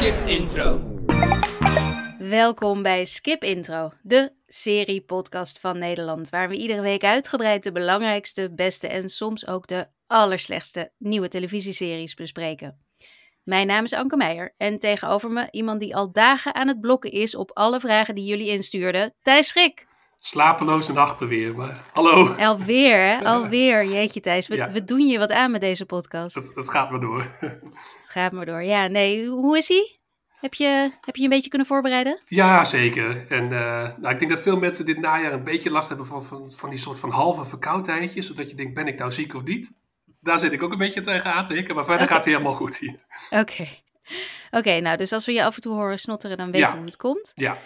Skip Intro. Welkom bij Skip Intro, de serie-podcast van Nederland, waar we iedere week uitgebreid de belangrijkste, beste en soms ook de allerslechtste nieuwe televisieseries bespreken. Mijn naam is Anke Meijer en tegenover me iemand die al dagen aan het blokken is op alle vragen die jullie instuurden, Thijs Schrik. Slapeloze nachten weer, maar hallo. Alweer, hè? Alweer. Jeetje Thijs, we, Ja. we doen je wat aan met deze podcast. Het, het gaat maar door. Het gaat maar door. Ja, nee, hoe is hij? Heb je, heb je een beetje kunnen voorbereiden? Ja, zeker. En eh, nou, ik denk dat veel mensen dit najaar een beetje last hebben van, van, van die soort van halve verkoudheidjes. Zodat je denkt, ben ik nou ziek of niet? Daar zit ik ook een beetje tegen aan te hikken, maar verder gaat het helemaal goed hier. Oké. Oké, nou, dus als we je af en toe horen snotteren, dan weten Ja. we hoe het komt. Ja,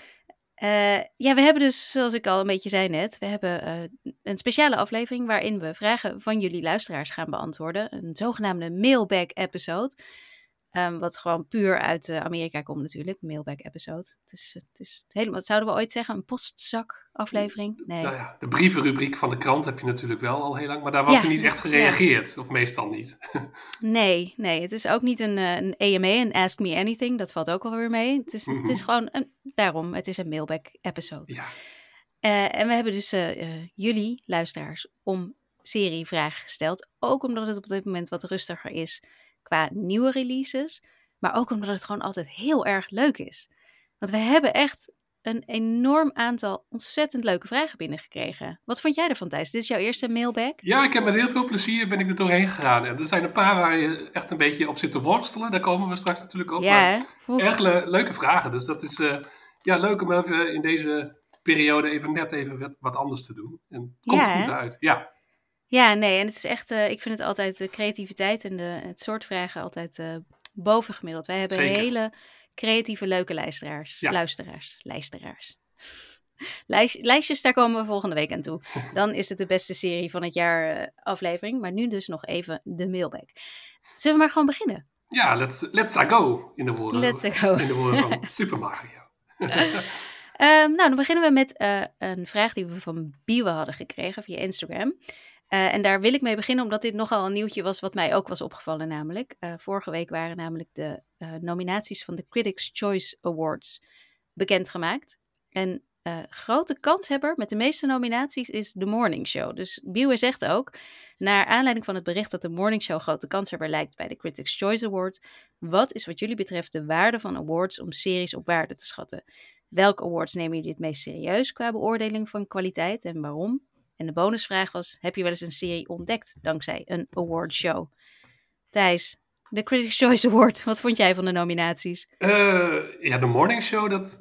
Eh, ja, we hebben dus, zoals ik al een beetje zei net, we hebben eh, een speciale aflevering waarin we vragen van jullie luisteraars gaan beantwoorden. Een zogenaamde mailbag Ehm, wat gewoon puur uit eh, Amerika komt natuurlijk, mailbag episode. Het is, het is helemaal, wat zouden we ooit zeggen, een postzak aflevering? Nee. nou ja, de brievenrubriek van de krant heb je natuurlijk wel al heel lang, maar daar wordt Ja, er niet echt gereageerd. Of meestal niet. Nee, nee, het is ook niet een, eh, een AMA, een Ask Me Anything. Dat valt ook wel weer mee. Het is, het is Mhm. gewoon een, daarom, het is een mailbag episode. Ja, Eh, en we hebben dus jullie, luisteraars, om serievragen gesteld. Ook omdat het op dit moment wat rustiger is qua nieuwe releases. Maar ook omdat het gewoon altijd heel erg leuk is. Want we hebben echt een enorm aantal ontzettend leuke vragen binnengekregen. Wat vond jij ervan, Thijs? Dit is jouw eerste mailbag? ja, ik heb met heel veel plezier ben ik er doorheen gegaan. En er zijn een paar waar je echt een beetje op zit te worstelen. Daar komen we straks natuurlijk op. ja, maar erg le- leuke vragen. Dus dat is eh, ja, leuk om even in deze periode even net even wat, wat anders te doen. En het komt Ja, goed hè? uit. Ja, Ja, nee, en het is echt, eh, ik vind het altijd de creativiteit en de, het soort vragen altijd eh bovengemiddeld. Wij hebben Zeker. hele creatieve, leuke luisteraars. Ja. Luisteraars, luisteraars. Lijst, lijstjes, daar komen we volgende week aan toe. Dan is het de beste serie van het jaar eh, aflevering. Maar nu dus nog even de mailback. Zullen we maar gewoon beginnen? ja let's, let's go in de woorden, Let's go. In de woorden van Super Mario. Ehm, nou, dan beginnen we met een vraag die we van Biewe hadden gekregen via Instagram. Eh, en daar wil ik mee beginnen, omdat dit nogal een nieuwtje was wat mij ook was opgevallen namelijk. Eh, vorige week waren namelijk de eh, nominaties van de Critics' Choice Awards bekendgemaakt. En grote kanshebber met de meeste nominaties is The Morning Show. Dus Biewe zegt ook, naar aanleiding van het bericht dat de Morning Show grote kanshebber lijkt bij de Critics' Choice Award, wat is wat jullie betreft de waarde van awards om series op waarde te schatten? Welke awards nemen jullie het meest serieus qua beoordeling van kwaliteit en waarom? En de bonusvraag was: heb je wel eens een serie ontdekt dankzij een awardshow? Thijs, de Critics' Choice Award, wat vond jij van de nominaties? Eh, ja, de morning show, dat...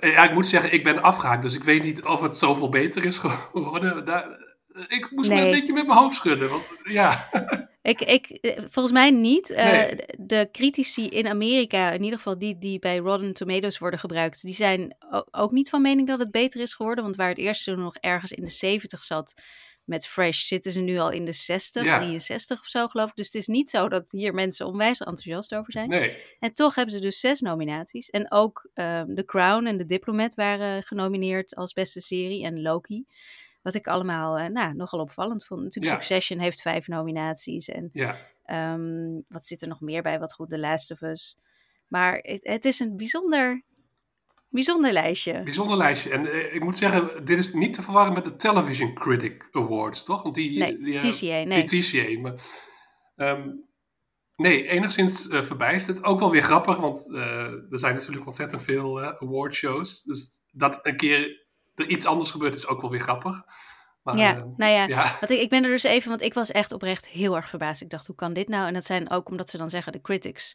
Ja, ik moet zeggen, ik ben afgehaakt, dus ik weet niet of het zoveel beter is geworden. Daar, ik moest me een beetje met mijn hoofd schudden. Want, ja, Ik, ik, eh, volgens mij niet. Eh, Nee. de- De critici in Amerika, in ieder geval die die bij Rotten Tomatoes worden gebruikt, die zijn ook niet van mening dat het beter is geworden. Want waar het seizoen nog ergens in de 70 zat met Fresh, zitten ze nu al in de 60, Ja. 63 of zo geloof ik. Dus het is niet zo dat hier mensen onwijs enthousiast over zijn. nee. En toch hebben ze dus zes nominaties. En ook ehm, The Crown en The Diplomat waren genomineerd als beste serie. En Loki. Wat ik allemaal eh, nou, nogal opvallend vond. Natuurlijk Ja. Succession heeft vijf nominaties. En Ja. ehm, wat zit er nog meer bij? Wat goed, The Last of Us. Maar het, het is een bijzonder, bijzonder lijstje. Bijzonder lijstje. En eh, ik moet zeggen, dit is niet te verwarren met de Television Critic Awards, toch? Want die, Nee, die, TCA, nee. TCA. Maar, ehm, nee, enigszins eh verbijsterd. Ook wel weer grappig, want er zijn natuurlijk ontzettend veel eh awardshows. Dus dat een keer er iets anders gebeurt is ook wel weer grappig. Maar, ja, eh, nou ja, ja. Want ik, ik ben er dus even, want ik was echt oprecht heel erg verbaasd. Ik dacht, hoe kan dit nou? En dat zijn ook omdat ze dan zeggen de Critics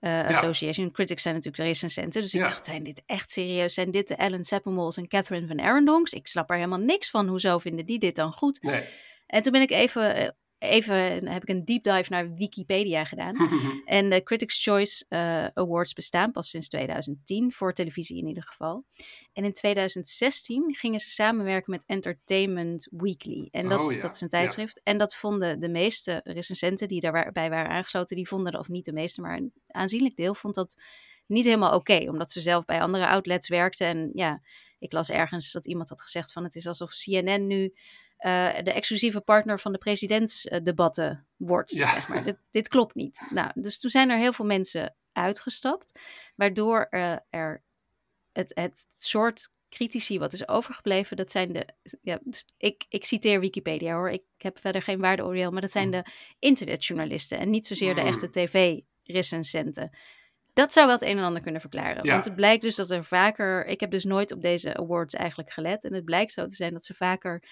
eh, Association. Critics zijn natuurlijk de recensenten. Dus ik Ja. dacht, zijn dit echt serieus? Zijn dit de Ellen Seppenmols en Catherine van Arendonks? Ik snap er helemaal niks van. Hoezo vinden die dit dan goed? Nee. En toen ben ik even, eh, even heb ik een deep dive naar Wikipedia gedaan. En de Critics' Choice eh, Awards bestaan pas sinds 2010, voor televisie in ieder geval. En in 2016 gingen ze samenwerken met Entertainment Weekly. En dat, Oh ja, dat is een ja. tijdschrift. En dat vonden de meeste recensenten die daarbij waren aangesloten, die vonden, of niet de meeste, maar een aanzienlijk deel vond dat niet helemaal oké. omdat ze zelf bij andere outlets werkten. En ja, ik las ergens dat iemand had gezegd van het is alsof CNN nu eh, de exclusieve partner van de presidentsdebatten wordt. Ja. Zeg maar. dit, dit klopt niet. Nou, dus toen zijn er heel veel mensen uitgestapt. Waardoor uh, er het, het soort critici wat is overgebleven, dat zijn de. Ja, dus ik, ik citeer Wikipedia hoor. Ik heb verder geen waardeoordeel, maar dat zijn Mm. de internetjournalisten en niet zozeer de Mm. echte tv-recensenten. Dat zou wel het een en ander kunnen verklaren. Ja. Want het blijkt dus dat er vaker. Ik heb dus nooit op deze awards eigenlijk gelet. En het blijkt zo te zijn dat ze vaker.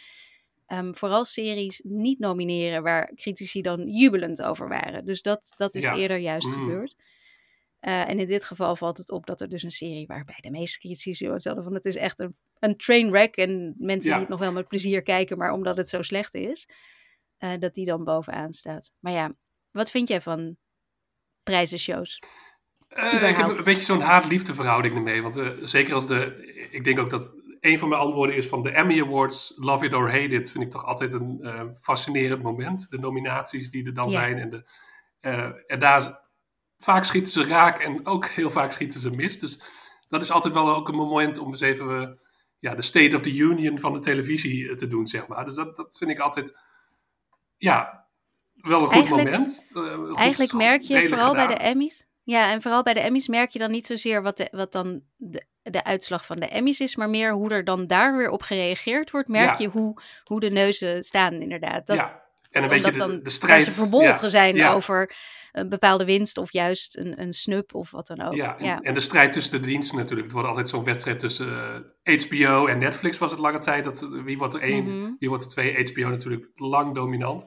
Ehm, vooral series niet nomineren waar critici dan jubelend over waren. Dus dat, dat is Ja. eerder juist Mm. gebeurd. Eh, en in dit geval valt het op dat er dus een serie waarbij de meeste critici hadden van het is echt een, een trainwreck en mensen Ja. die het nog wel met plezier kijken, maar omdat het zo slecht is, eh, dat die dan bovenaan staat. Maar ja, wat vind jij van prijzenshows? Eh, ik heb een beetje zo'n haat-liefde verhouding ermee. Want zeker als de. Ik denk ook dat een van mijn antwoorden is van de Emmy Awards, Love It or Hate It, vind ik toch altijd een eh, fascinerend moment. De nominaties die er dan zijn. En, de, eh, en daar vaak schieten ze raak en ook heel vaak schieten ze mis. Dus dat is altijd wel ook een moment om eens even eh, ja, de State of the Union van de televisie te doen, zeg maar. Dus dat, dat vind ik altijd. Ja, wel een goed Eigenlijk- moment. Goed- Eigenlijk merk je vooral bij de Emmys. Ja, en vooral bij de Emmys merk je dan niet zozeer wat, de, wat dan de, de uitslag van de Emmys is, maar meer hoe er dan daar weer op gereageerd wordt. Merk Ja. je hoe, hoe de neuzen staan, inderdaad. Dat, ja, en een omdat beetje dan de, de strijd. mensen verbolgen ja, zijn ja. over een bepaalde winst of juist een, een snup of wat dan ook. Ja, en, ja. en de strijd tussen de diensten natuurlijk. Het wordt altijd zo'n wedstrijd tussen eh, HBO en Netflix was het lange tijd. Dat, eh, wie wordt er één, Mhm. wie wordt er twee? HBO natuurlijk lang dominant.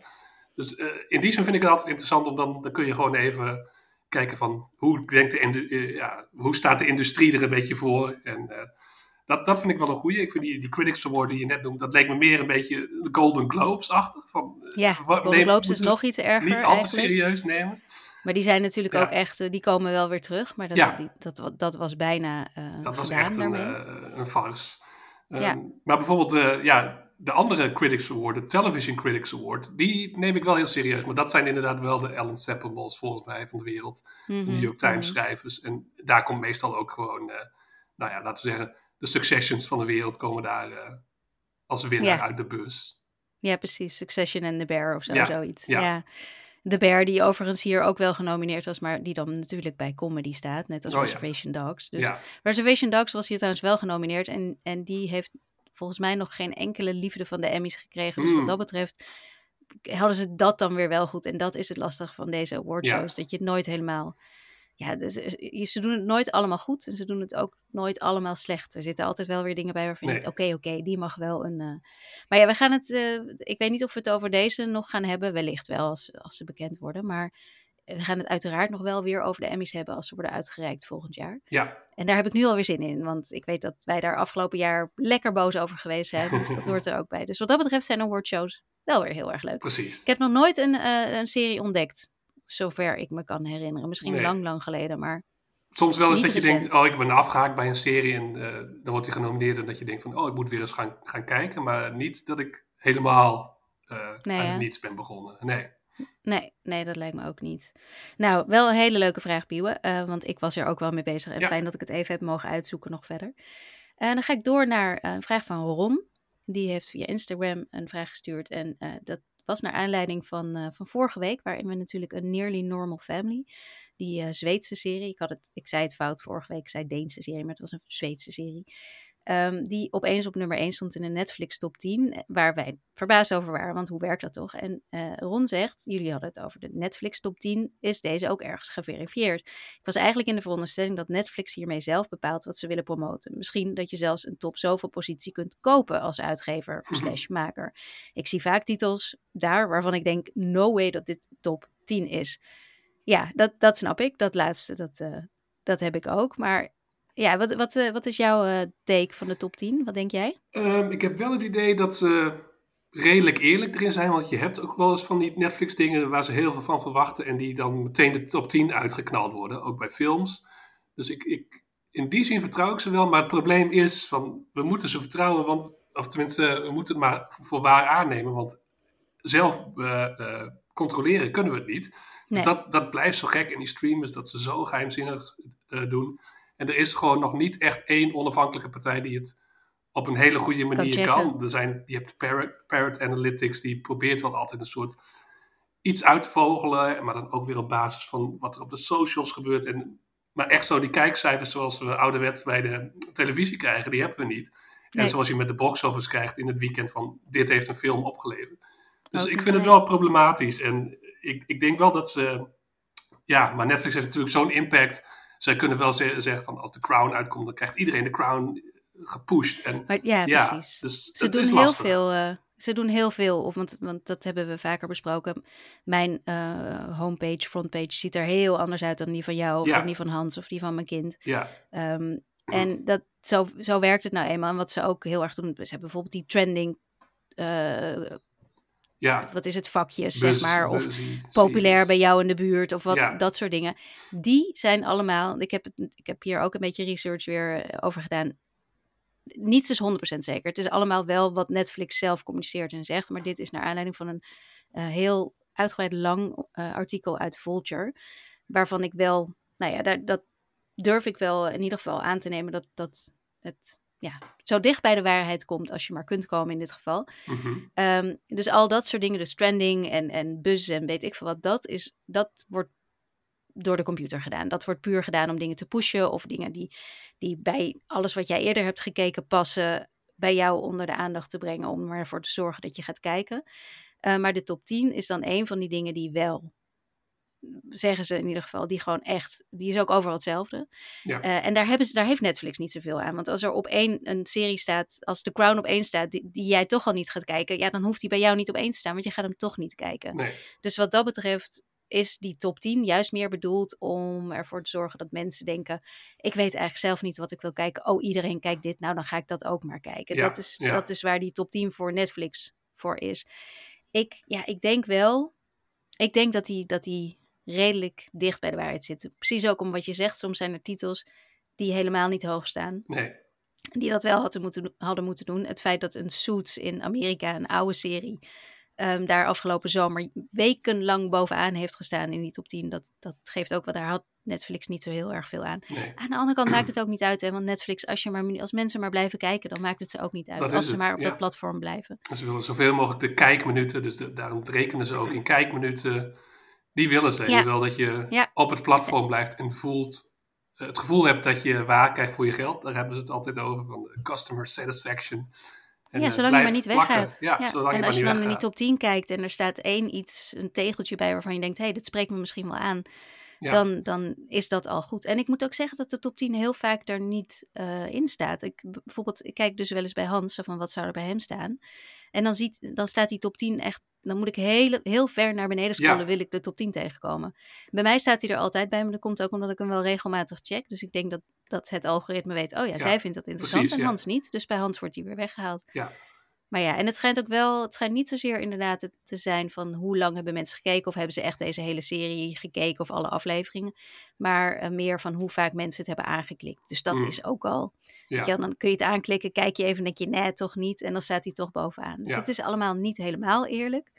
Dus eh, in die zin vind ik het altijd interessant om dan, dan kun je gewoon even kijken van hoe, denkt de, eh, ja, hoe staat de industrie er een beetje voor. En eh, dat, dat vind ik wel een goeie. Ik vind die, die Critics Award die je net noemt, dat leek me meer een beetje de Golden Globes-achtig. Van, eh, Ja, Golden Globes is nog iets erger Niet al te serieus nemen. Maar die zijn natuurlijk Ja. ook echt, die komen wel weer terug. Maar dat, Ja. die, dat, dat was bijna Dat was echt een, een farce. Ehm, Ja. Maar bijvoorbeeld ja, de andere Critics Award, de Television Critics Award, die neem ik wel heel serieus. Maar dat zijn inderdaad wel de Ellen Seppenballs volgens mij van de wereld. Mhm, De New York Times schrijvers. En daar komt meestal ook gewoon, eh, nou ja, laten we zeggen, de Successions van de wereld komen daar eh, als winnaar Ja. uit de bus. Ja, precies. Succession en The Bear of zo, Ja, zoiets. ja. Ja. The Bear, die overigens hier ook wel genomineerd was, maar die dan natuurlijk bij comedy staat, net als Oh ja. Reservation Dogs. Dus ja, Reservation Dogs was hier trouwens wel genomineerd en, en die heeft volgens mij nog geen enkele liefde van de Emmys gekregen. Dus Mm. wat dat betreft hadden ze dat dan weer wel goed. En dat is het lastige van deze awardshows, dat je het nooit helemaal... Ja, dus, eh, ze doen het nooit allemaal goed en ze doen het ook nooit allemaal slecht. Er zitten altijd wel weer dingen bij waarvan je denkt, oké, oké, die mag wel een... eh, Maar ja, we gaan het... eh, ik weet niet of we het over deze nog gaan hebben. Wellicht wel, als, als ze bekend worden. Maar we gaan het uiteraard nog wel weer over de Emmys hebben als ze worden uitgereikt volgend jaar. ja, En daar heb ik nu alweer zin in, want ik weet dat wij daar afgelopen jaar lekker boos over geweest zijn. Dus dat hoort er ook bij. Dus wat dat betreft zijn awardshows wel weer heel erg leuk. precies. Ik heb nog nooit een, eh, een serie ontdekt, zover ik me kan herinneren. Misschien Nee. lang, lang geleden, maar Soms wel eens Niet dat je denkt, oh, ik ben afgehaakt bij een serie en eh, dan wordt hij genomineerd en dat je denkt van, oh, ik moet weer eens gaan, gaan kijken. Maar niet dat ik helemaal eh Nee, hè? niets ben begonnen. Nee. Nee, nee, dat lijkt me ook niet. Nou, wel een hele leuke vraag, Biewe, eh, want ik was er ook wel mee bezig. En Ja. fijn dat ik het even heb mogen uitzoeken nog verder. En dan ga ik door naar eh, een vraag van Ron. Die heeft via Instagram een vraag gestuurd. En eh, dat was naar aanleiding van, eh, van vorige week, waarin we natuurlijk een Nearly Normal Family, die eh, Zweedse serie, ik, had het, ik zei het fout vorige week, ik zei Deense serie, maar het was een Zweedse serie, ehm, die opeens op nummer 1 stond in de Netflix top 10, eh, waar wij verbaasd over waren, want hoe werkt dat toch? En eh, Ron zegt, jullie hadden het over de Netflix top 10, is deze ook ergens geverifieerd? Ik was eigenlijk in de veronderstelling dat Netflix hiermee zelf bepaalt wat ze willen promoten. Misschien dat je zelfs een top zoveel positie kunt kopen als uitgever Mhm. slash maker. Ik zie vaak titels daar waarvan ik denk, no way dat dit top 10 is. Ja, dat, dat snap ik. Dat laatste, dat, eh, dat heb ik ook. Maar ja, wat, wat, eh, wat is jouw eh, take van de top 10? Wat denk jij? Ehm, ik heb wel het idee dat ze redelijk eerlijk erin zijn, want je hebt ook wel eens van die Netflix dingen waar ze heel veel van verwachten en die dan meteen de top 10 uitgeknald worden, ook bij films. Dus ik, ik, in die zin vertrouw ik ze wel, maar het probleem is van, we moeten ze vertrouwen, want, of tenminste, we moeten het maar voor waar aannemen, want zelf eh, controleren kunnen we het niet. Nee. Dus dat, dat blijft zo gek in die streamers, dat ze zo geheimzinnig eh, doen. En er is gewoon nog niet echt één onafhankelijke partij die het op een hele goede manier kan. Er zijn, je hebt Parrot, Parrot Analytics, die probeert wel altijd een soort iets uit te vogelen, maar dan ook weer op basis van wat er op de socials gebeurt. En maar echt zo die kijkcijfers zoals we ouderwets bij de televisie krijgen, die hebben we niet. En zoals je met de box office krijgt in het weekend van dit heeft een film opgeleverd. Dus ik vind het wel problematisch. En ik, ik denk wel dat ze. Ja, maar Netflix heeft natuurlijk zo'n impact. Zij kunnen wel zeggen van als de Crown uitkomt, dan krijgt iedereen de Crown gepusht. En, maar, ja, precies. Dus ze doen heel veel. Uh, ze doen heel veel, of, want, want dat hebben we vaker besproken. Mijn uh, homepage, frontpage ziet er heel anders uit dan die van jou, of dan die van Hans, of die van mijn kind. Ja. Um, en dat, zo, zo werkt het nou eenmaal. En wat ze ook heel erg doen, ze hebben bijvoorbeeld die trending. Uh, ja. Wat is het vakjes, zeg maar. Of populair bij jou in de buurt, of wat, dat soort dingen. Die zijn allemaal. Ik heb, het, ik heb hier ook een beetje research weer over gedaan niets is 100% zeker. Het is allemaal wel wat Netflix zelf communiceert en zegt. Maar dit is naar aanleiding van een uh, heel uitgebreid lang uh, artikel uit Vulture. Waarvan ik wel, nou ja, daar, dat durf ik wel in ieder geval aan te nemen dat, dat het ja, zo dicht bij de waarheid komt als je maar kunt komen in dit geval. Mm um, dus al dat soort dingen, dus trending en, en buzz en weet ik veel wat, dat, is, dat wordt door de computer gedaan. Dat wordt puur gedaan om dingen te pushen of dingen die, die bij alles wat jij eerder hebt gekeken passen, bij jou onder de aandacht te brengen om ervoor te zorgen dat je gaat kijken. Uh, maar de top 10 is dan een van die dingen die wel, zeggen ze in ieder geval, die gewoon echt, die is ook overal hetzelfde. Ja. Uh, en daar, hebben ze, daar heeft Netflix niet zoveel aan. Want als er op één een serie staat, als The Crown op één staat, die, die, jij toch al niet gaat kijken, ja, dan hoeft die bij jou niet op één te staan, want je gaat hem toch niet kijken. Nee. Dus wat dat betreft is die top 10 juist meer bedoeld om ervoor te zorgen dat mensen denken: ik weet eigenlijk zelf niet wat ik wil kijken. Oh, iedereen kijkt dit, nou dan ga ik dat ook maar kijken. Ja, dat, is, ja. dat is waar die top 10 voor Netflix voor is. Ik, ja, ik denk wel, ik denk dat die, dat die redelijk dicht bij de waarheid zitten. Precies ook om wat je zegt, soms zijn er titels die helemaal niet hoog staan. Nee. Die dat wel hadden moeten, hadden moeten doen. Het feit dat een Suits in Amerika, een oude serie, um, daar afgelopen zomer wekenlang bovenaan heeft gestaan in die top 10. Dat, dat geeft ook wat daar had Netflix niet zo heel erg veel aan. Nee. Aan de andere kant maakt het ook niet uit, hè, want Netflix, als, je maar, als mensen maar blijven kijken, dan maakt het ze ook niet uit. Dat als ze het, maar op ja. dat platform blijven. Ze willen zoveel mogelijk de kijkminuten, dus de, daarom rekenen ze ook in kijkminuten. Die willen ze. Ja. Je wil dat je Ja. op het platform blijft en voelt, eh, het gevoel hebt dat je waar krijgt voor je geld. Daar hebben ze het altijd over, van de customer satisfaction. En, ja, eh, zolang je maar niet weggaat. Ja, Ja. zolang je En als je dan in die top 10 kijkt en er staat één iets, een tegeltje bij waarvan je denkt, hé, hey, dit spreekt me misschien wel aan. Ja. Dan, dan is dat al goed. En ik moet ook zeggen dat de top 10 heel vaak er niet eh, in staat. Ik, bijvoorbeeld, ik kijk dus wel eens bij Hans, van wat zou er bij hem staan. En dan, ziet, dan staat die top 10 echt, dan moet ik heel, heel ver naar beneden scrollen, Ja. wil ik de top 10 tegenkomen. Bij mij staat hij er altijd bij, maar dat komt ook omdat ik hem wel regelmatig check. Dus ik denk dat, dat het algoritme weet, oh ja, Ja, zij vindt dat interessant precies, en. Hans niet. Dus bij Hans wordt hij weer weggehaald. Ja. Maar ja, en het schijnt ook wel, het schijnt niet zozeer inderdaad te zijn van hoe lang hebben mensen gekeken of hebben ze echt deze hele serie gekeken of alle afleveringen. Maar eh, meer van hoe vaak mensen het hebben aangeklikt. Dus dat Mm. is ook al. Ja. je dan kun je het aanklikken, kijk je even en denk je nee, toch niet. En dan staat hij toch bovenaan. Dus Ja. het is allemaal niet helemaal eerlijk.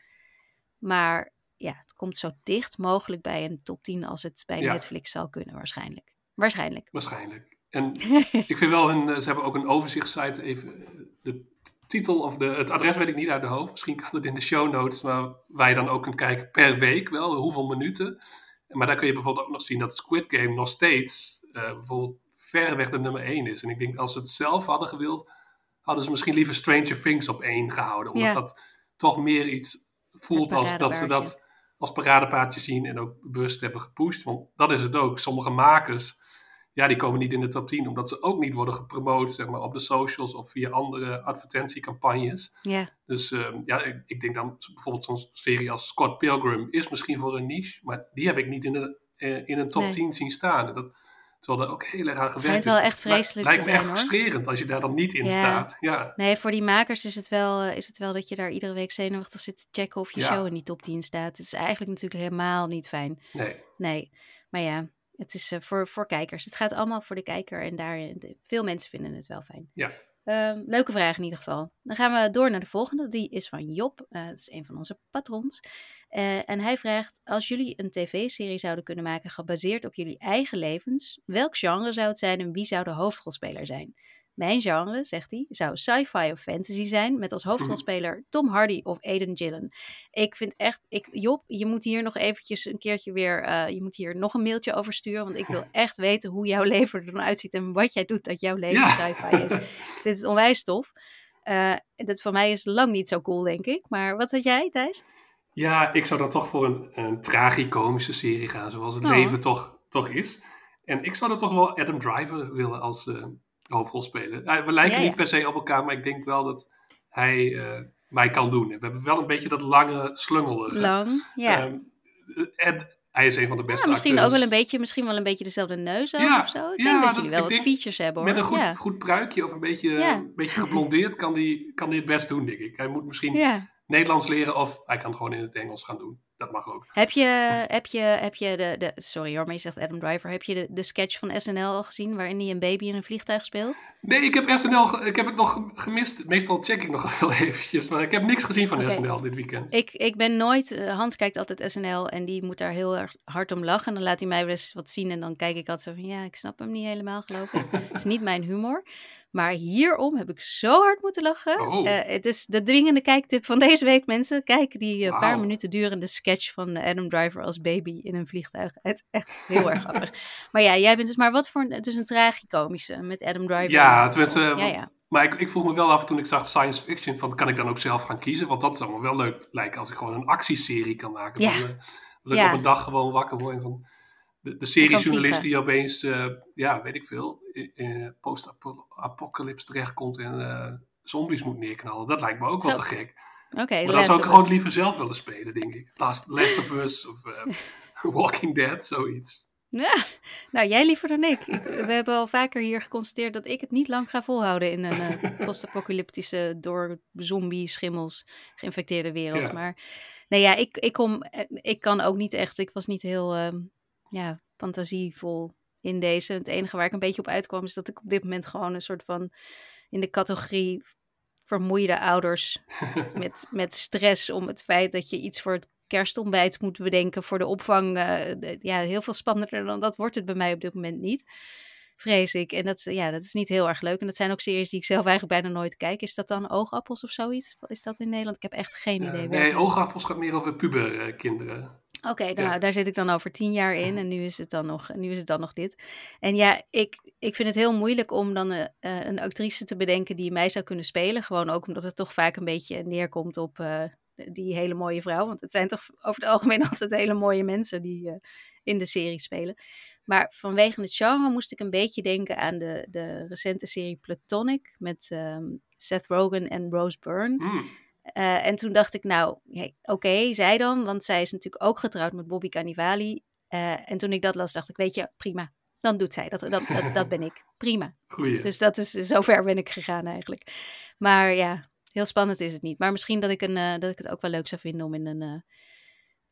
Maar ja, het komt zo dicht mogelijk bij een top 10 als het bij Ja. Netflix zal kunnen waarschijnlijk. Waarschijnlijk. Waarschijnlijk. En ik vind wel, hun, eh, ze hebben ook een overzichtssite. Even, eh, de titel of de, het adres weet ik niet uit de hoofd. Misschien kan het in de show notes. Maar waar je dan ook kunt kijken per week wel, hoeveel minuten. Maar daar kun je bijvoorbeeld ook nog zien dat Squid Game nog steeds eh, bijvoorbeeld verreweg de nummer 1 is. En ik denk als ze het zelf hadden gewild, hadden ze misschien liever Stranger Things op 1 gehouden. Omdat dat toch meer iets voelt als dat ze dat als paradepaardje zien en ook bewust hebben gepusht. Want dat is het ook. Sommige makers, ja, die komen niet in de top 10 omdat ze ook niet worden gepromoot zeg maar, op de socials of via andere advertentiecampagnes. Ja, Dus ehm, ja, ik, ik denk dan bijvoorbeeld zo'n serie als Scott Pilgrim is misschien voor een niche, maar die heb ik niet in, de, eh, in een top Nee. 10 zien staan. Dat, terwijl er ook heel erg aan gewerkt schijnt is. wel echt Het lijkt- vreselijk Lijkt me echt hoor. frustrerend als je daar dan niet in Ja. staat. Ja, Nee, voor die makers is het, wel, eh, is het wel dat je daar iedere week zenuwachtig zit te checken of je Ja. show in die top 10 staat. Het is eigenlijk natuurlijk helemaal niet fijn. nee. Nee, maar ja, het is eh, voor, voor kijkers. Het gaat allemaal voor de kijker en daar, de- veel mensen vinden het wel fijn. Ja. Ehm, leuke vraag in ieder geval. Dan gaan we door naar de volgende. Die is van Job. Eh, dat is een van onze patrons. Eh, en hij vraagt: Als jullie een tv-serie zouden kunnen maken gebaseerd op jullie eigen levens, welk genre zou het zijn en wie zou de hoofdrolspeler zijn? Mijn genre, zegt hij, zou sci-fi of fantasy zijn, met als hoofdrolspeler Tom Hardy of Aiden Gillen. Ik vind echt, ik, Job, je moet hier nog eventjes een keertje weer, uh, je moet hier nog een mailtje over sturen, want ik wil echt weten hoe jouw leven er dan uitziet en wat jij doet dat jouw leven ja. sci-fi is. Dit is onwijs tof. Uh, dat voor mij is lang niet zo cool, denk ik. Maar wat had jij, Thijs? Ja, ik zou dan toch voor een, een tragicomische serie gaan, zoals het oh. leven toch, toch is. En ik zou dan toch wel Adam Driver willen als uh, hoofdrolspeler. we lijken niet per se op elkaar, maar ik denk wel dat hij uh, mij kan doen. We hebben wel een beetje dat lange slungel. Lang, ja. Um, en hij is een van de beste ja, misschien acteurs. ook wel een beetje, misschien wel een beetje dezelfde neus ja, of zo. Ik ja, denk dat, dat jullie wel wat features hebben hoor. Met een goed, goed pruikje of een beetje, een beetje geblondeerd kan hij kan die het best doen, denk ik. Hij moet misschien Nederlands leren of hij kan gewoon in het Engels gaan doen. Dat mag ook. Heb je, heb je, heb je de, de, sorry hoor, maar je zegt Adam Driver. Heb je de, de sketch van SNL al gezien waarin hij een baby in een vliegtuig speelt? Nee, ik heb SNL, ik heb het nog gemist. Meestal check ik nog heel eventjes, maar ik heb niks gezien van okay. SNL dit weekend. Ik, ik ben nooit, uh, Hans kijkt altijd SNL en die moet daar heel erg hard om lachen. En dan laat hij mij wel eens wat zien en dan kijk ik altijd zo van, ja, ik snap hem niet helemaal geloof ik. Het is niet mijn humor. Maar hierom heb ik zo hard moeten lachen. Oh. Uh, het is de dwingende kijktip van deze week, mensen. Kijk die uh, wow. paar minuten durende sketch van Adam Driver als baby in een vliegtuig. Het is echt heel erg grappig. Maar ja, jij bent dus maar wat voor een, dus een tragicomische met Adam Driver. Ja, tenminste, ja, ja. maar ik, ik vroeg me wel af toen ik zag science fiction, van kan ik dan ook zelf gaan kiezen? Want dat is allemaal wel leuk lijken als ik gewoon een actieserie kan maken. Ja. Uh, dat ik op een dag gewoon wakker word van de, de seriejournalist die opeens, uh, ja, weet ik veel, in, in post-apocalypse terechtkomt en uh, zombies moet neerknallen. Dat lijkt me ook Zo. wel te gek. Oké, okay, maar dan zou ik gewoon liever zelf willen spelen, denk ik. Last, Last of Us of uh, Walking Dead, zoiets. Ja, nou jij liever dan ik. We hebben al vaker hier geconstateerd dat ik het niet lang ga volhouden in een uh, post-apocalyptische, door zombie, schimmels geïnfecteerde wereld. Ja. Maar nee, ja, ik, ik, kom, ik kan ook niet echt. Ik was niet heel uh, ja, fantasievol in deze. Het enige waar ik een beetje op uitkwam is dat ik op dit moment gewoon een soort van in de categorie vermoeide ouders met, met stress om het feit dat je iets voor het kerstontbijt moet bedenken voor de opvang. Uh, de, ja, heel veel spannender dan dat wordt het bij mij op dit moment niet. Vrees ik. En dat, ja, dat is niet heel erg leuk. En dat zijn ook series die ik zelf eigenlijk bijna nooit kijk. Is dat dan Oogappels of zoiets? Is dat in Nederland? Ik heb echt geen idee. Uh, nee, Oogappels gaat meer over puberkinderen. Oké, okay, nou, ja. daar zit ik dan over tien jaar in en nu is het dan nog, nu is het dan nog dit. En ja, ik, ik vind het heel moeilijk om dan uh, een actrice te bedenken die mij zou kunnen spelen. Gewoon ook omdat het toch vaak een beetje neerkomt op uh, die hele mooie vrouw. Want het zijn toch over het algemeen altijd hele mooie mensen die uh, in de serie spelen. Maar vanwege het genre moest ik een beetje denken aan de, de recente serie Platonic met um, Seth Rogen en Rose Byrne. Mm. Uh, en toen dacht ik, nou, hey, oké, okay, zij dan, want zij is natuurlijk ook getrouwd met Bobby Cannavale. Uh, en toen ik dat las, dacht ik, weet je, prima, dan doet zij dat. Dat, dat, dat ben ik, prima. Goeie. Dus dat is, zover ben ik gegaan eigenlijk. Maar ja, heel spannend is het niet. Maar misschien dat ik, een, uh, dat ik het ook wel leuk zou vinden om in een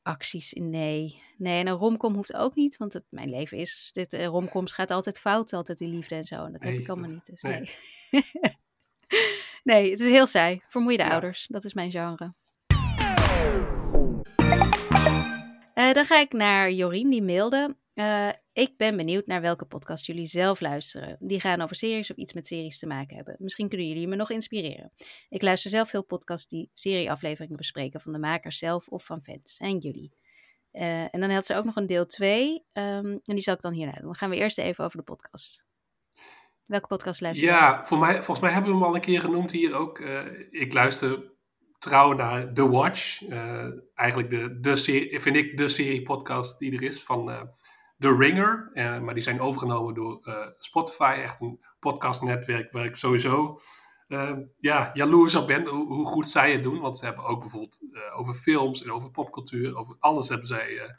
acties, nee. Nee, en een romcom hoeft ook niet, want het, mijn leven is, dit romcoms gaat altijd fout, altijd die liefde en zo. En dat nee, heb ik allemaal dat, niet, dus nee. nee. Nee, het is heel saai. Vermoeide ja. ouders. Dat is mijn genre. Uh, dan ga ik naar Jorien, die mailde. Uh, ik ben benieuwd naar welke podcast jullie zelf luisteren. Die gaan over series of iets met series te maken hebben. Misschien kunnen jullie me nog inspireren. Ik luister zelf veel podcasts die serieafleveringen bespreken van de makers zelf of van fans. En jullie. Uh, en dan had ze ook nog een deel 2. Um, en die zal ik dan hierna doen. Dan gaan we eerst even over de podcast. Welke podcast luister je? Ja, voor mij, volgens mij hebben we hem al een keer genoemd hier ook. Uh, ik luister trouw naar The Watch. Uh, eigenlijk de, de serie, vind ik de serie podcast die er is van uh, The Ringer. maar die zijn overgenomen door Spotify. Echt een podcastnetwerk waar ik sowieso ja, jaloers op ben hoe, hoe, goed zij het doen. Want ze hebben ook bijvoorbeeld over films en over popcultuur. Over alles hebben zij...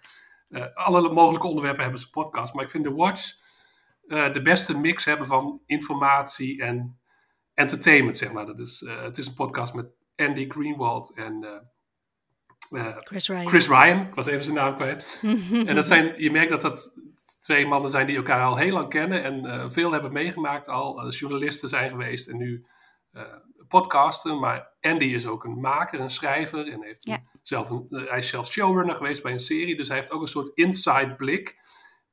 alle mogelijke onderwerpen hebben ze podcast. Maar ik vind The Watch... Uh, de beste mix hebben van informatie en entertainment, zeg maar. Dat is, uh, het is een podcast met Andy Greenwald en uh, Chris, Ryan. Chris Ryan. Ik was even zijn naam kwijt. en dat zijn, je merkt dat dat twee mannen zijn die elkaar al heel lang kennen en veel hebben meegemaakt al. journalisten zijn geweest en nu podcasten. Maar Andy is ook een maker, een schrijver. En heeft Ja. zelf een, hij is zelf showrunner geweest bij een serie. Dus hij heeft ook een soort inside blik.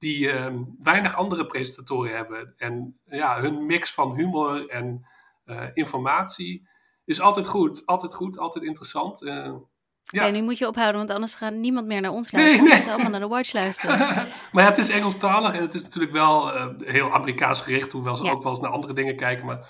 Die ehm, weinig andere presentatoren hebben. En ja, hun mix van humor en eh, informatie is altijd goed. Altijd goed, altijd interessant. Eh, ja. Nu moet je ophouden, want anders gaat niemand meer naar ons luisteren. nee. Ze allemaal naar de Watch luisteren. maar ja, het is Engelstalig en het is natuurlijk wel eh, heel Amerikaans gericht, hoewel ze Ja. ook wel eens naar andere dingen kijken. Maar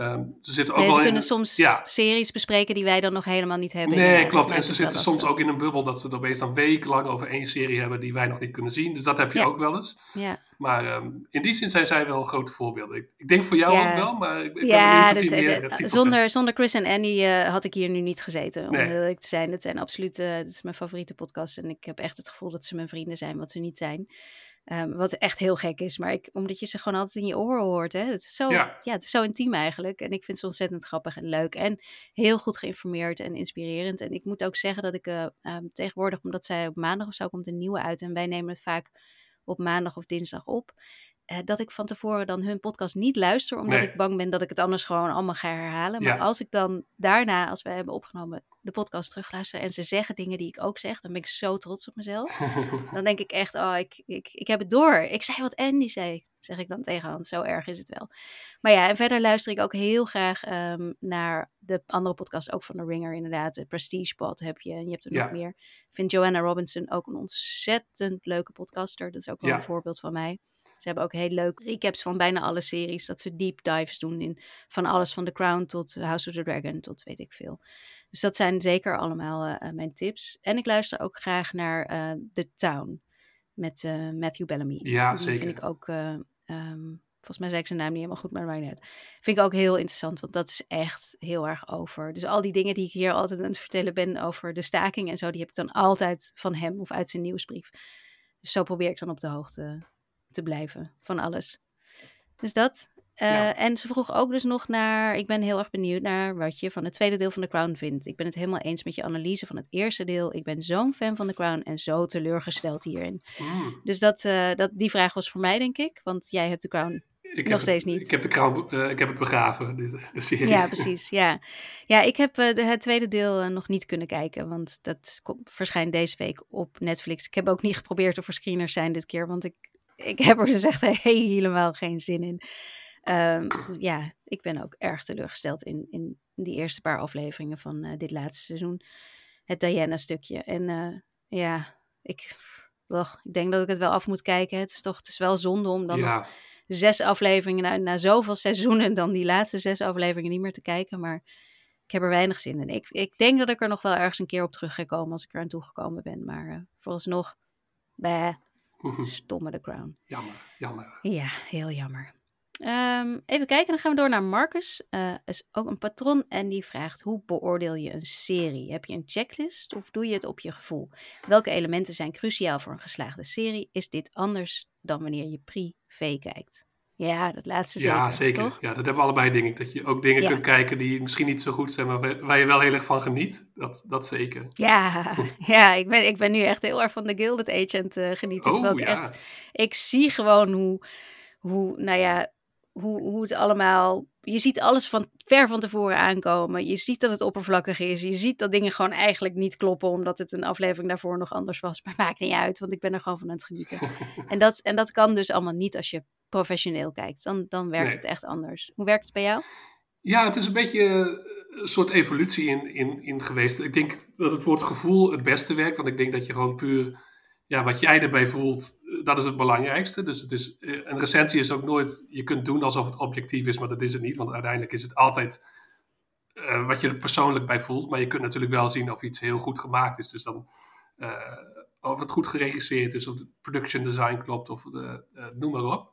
ehm, ze zitten ook Nee, wel ze in. kunnen soms ja. series bespreken die wij dan nog helemaal niet hebben. Nee, inderdaad. klopt. Dat En ze zitten soms ook in een bubbel dat ze er opeens dan wekenlang over één serie hebben die wij nog niet kunnen zien. Dus dat heb je Ja. ook wel eens. Ja, Maar ehm, in die zin zijn zij wel grote voorbeelden. Ik, ik denk voor jou ook wel, maar ik, ik ja je meer eh, eh, hebt. zonder, zonder Chris en Andy eh, had ik hier nu niet gezeten. Om Nee. heel eerlijk te zijn. Het zijn absoluut, eh dit is mijn favoriete podcast. En ik heb echt het gevoel dat ze mijn vrienden zijn, wat ze niet zijn. Ehm, wat echt heel gek is, maar ik, omdat je ze gewoon altijd in je oren hoort. Hè? Het, is zo, ja. Ja. het is zo intiem eigenlijk. En ik vind ze ontzettend grappig en leuk. En heel goed geïnformeerd en inspirerend. En ik moet ook zeggen dat ik eh, ehm, tegenwoordig, omdat zij op maandag of zo komt een nieuwe uit. En wij nemen het vaak op maandag of dinsdag op. eh, dat ik van tevoren dan hun podcast niet luister, omdat Nee. ik bang ben dat ik het anders gewoon allemaal ga herhalen. Maar Ja. als ik dan daarna, als wij hebben opgenomen, de podcast terugluister en ze zeggen dingen die ik ook zeg, dan ben ik zo trots op mezelf. Dan denk ik echt, oh, ik, ik, ik heb het door. Ik zei wat Andy zei, zeg ik dan tegen Hans. Zo erg is het wel. Maar ja, en verder luister ik ook heel graag ehm, naar de andere podcast, ook van The Ringer inderdaad. De Prestige Pod heb je en je hebt er nog meer. Ik vind Joanna Robinson ook een ontzettend leuke podcaster. Dat is ook wel Ja. een voorbeeld van mij. Ze hebben ook heel leuk recaps van bijna alle series. Dat ze deep dives doen in van alles van The Crown tot House of the Dragon tot weet ik veel. Dus dat zijn zeker allemaal eh, eh, mijn tips. En ik luister ook graag naar eh The Town met Matthew Bellamy. Ja, Die zeker. vind ik ook, eh, ehm, volgens mij zei ik zijn naam niet helemaal goed, maar niet uit. Vind ik ook heel interessant, want dat is echt heel erg over. Dus al die dingen die ik hier altijd aan het vertellen ben over de staking en zo, die heb ik dan altijd van hem of uit zijn nieuwsbrief. Dus zo probeer ik dan op de hoogte te blijven van alles. Dus dat. Eh, Ja. En ze vroeg ook dus nog naar, ik ben heel erg benieuwd naar wat je van het tweede deel van The Crown vindt. Ik ben het helemaal eens met je analyse van het eerste deel. Ik ben zo'n fan van The Crown en zo teleurgesteld hierin. Mm. Dus dat, eh, dat, die vraag was voor mij, denk ik. Want jij hebt The Crown. Ik Nog steeds het, niet. Ik heb, de kraan, eh, ik heb het begraven, de, de serie. Ja, precies. Ja, ja ik heb de, het tweede deel nog niet kunnen kijken. Want dat kom- verschijnt deze week op Netflix. Ik heb ook niet geprobeerd of er screeners zijn dit keer. Want ik, ik heb er dus echt helemaal geen zin in. Ehm, ja, ik ben ook erg teleurgesteld in, in die eerste paar afleveringen van eh, dit laatste seizoen. Het Diana-stukje. En eh, ja, ik, ik denk dat ik het wel af moet kijken. Het is toch het is wel zonde om dan ja. zes afleveringen na, na zoveel seizoenen dan die laatste zes afleveringen niet meer te kijken. Maar ik heb er weinig zin in. Ik, ik denk dat ik er nog wel ergens een keer op terug ga komen als ik er aan toegekomen ben. Maar eh, vooralsnog, bah, stomme The Crown. jammer, jammer. Ja, heel jammer. Ehm, even kijken, dan gaan we door naar Marcus. Eh is ook een patron en die vraagt: hoe beoordeel je een serie? Heb je een checklist of doe je het op je gevoel? Welke elementen zijn cruciaal voor een geslaagde serie? Is dit anders dan wanneer je privé kijkt? Ja, dat laatste zeker. Ja, zeker. Toch? Ja, dat hebben we allebei, denk ik. Dat je ook dingen Ja. kunt kijken die misschien niet zo goed zijn, maar waar- je wel heel erg van geniet. Dat, dat zeker. Ja, ja ik, ben, ik ben nu echt heel erg van de Gilded Agent eh genieten. terwijl Oh, ik ja. echt ik zie gewoon hoe, hoe nou ja, hoe, hoe het allemaal. Je ziet alles van ver van tevoren aankomen. Je ziet dat het oppervlakkig is. Je ziet dat dingen gewoon eigenlijk niet kloppen, omdat het een aflevering daarvoor nog anders was. Maar maakt niet uit, want ik ben er gewoon van aan het genieten. en, dat, en dat kan dus allemaal niet als je professioneel kijkt. Dan, dan werkt Nee. het echt anders. Hoe werkt het bij jou? Ja, het is een beetje eh, een soort evolutie in, in, in geweest. Ik denk dat het woord gevoel het beste werkt. Want ik denk dat je gewoon puur ja, wat jij erbij voelt, eh, dat is het belangrijkste. Dus het is, eh, een recensie is ook nooit, je kunt doen alsof het objectief is, maar dat is het niet. Want uiteindelijk is het altijd eh, wat je er persoonlijk bij voelt. Maar je kunt natuurlijk wel zien of iets heel goed gemaakt is. Dus dan eh, of het goed geregisseerd is, of het production design klopt, of de, noem maar op.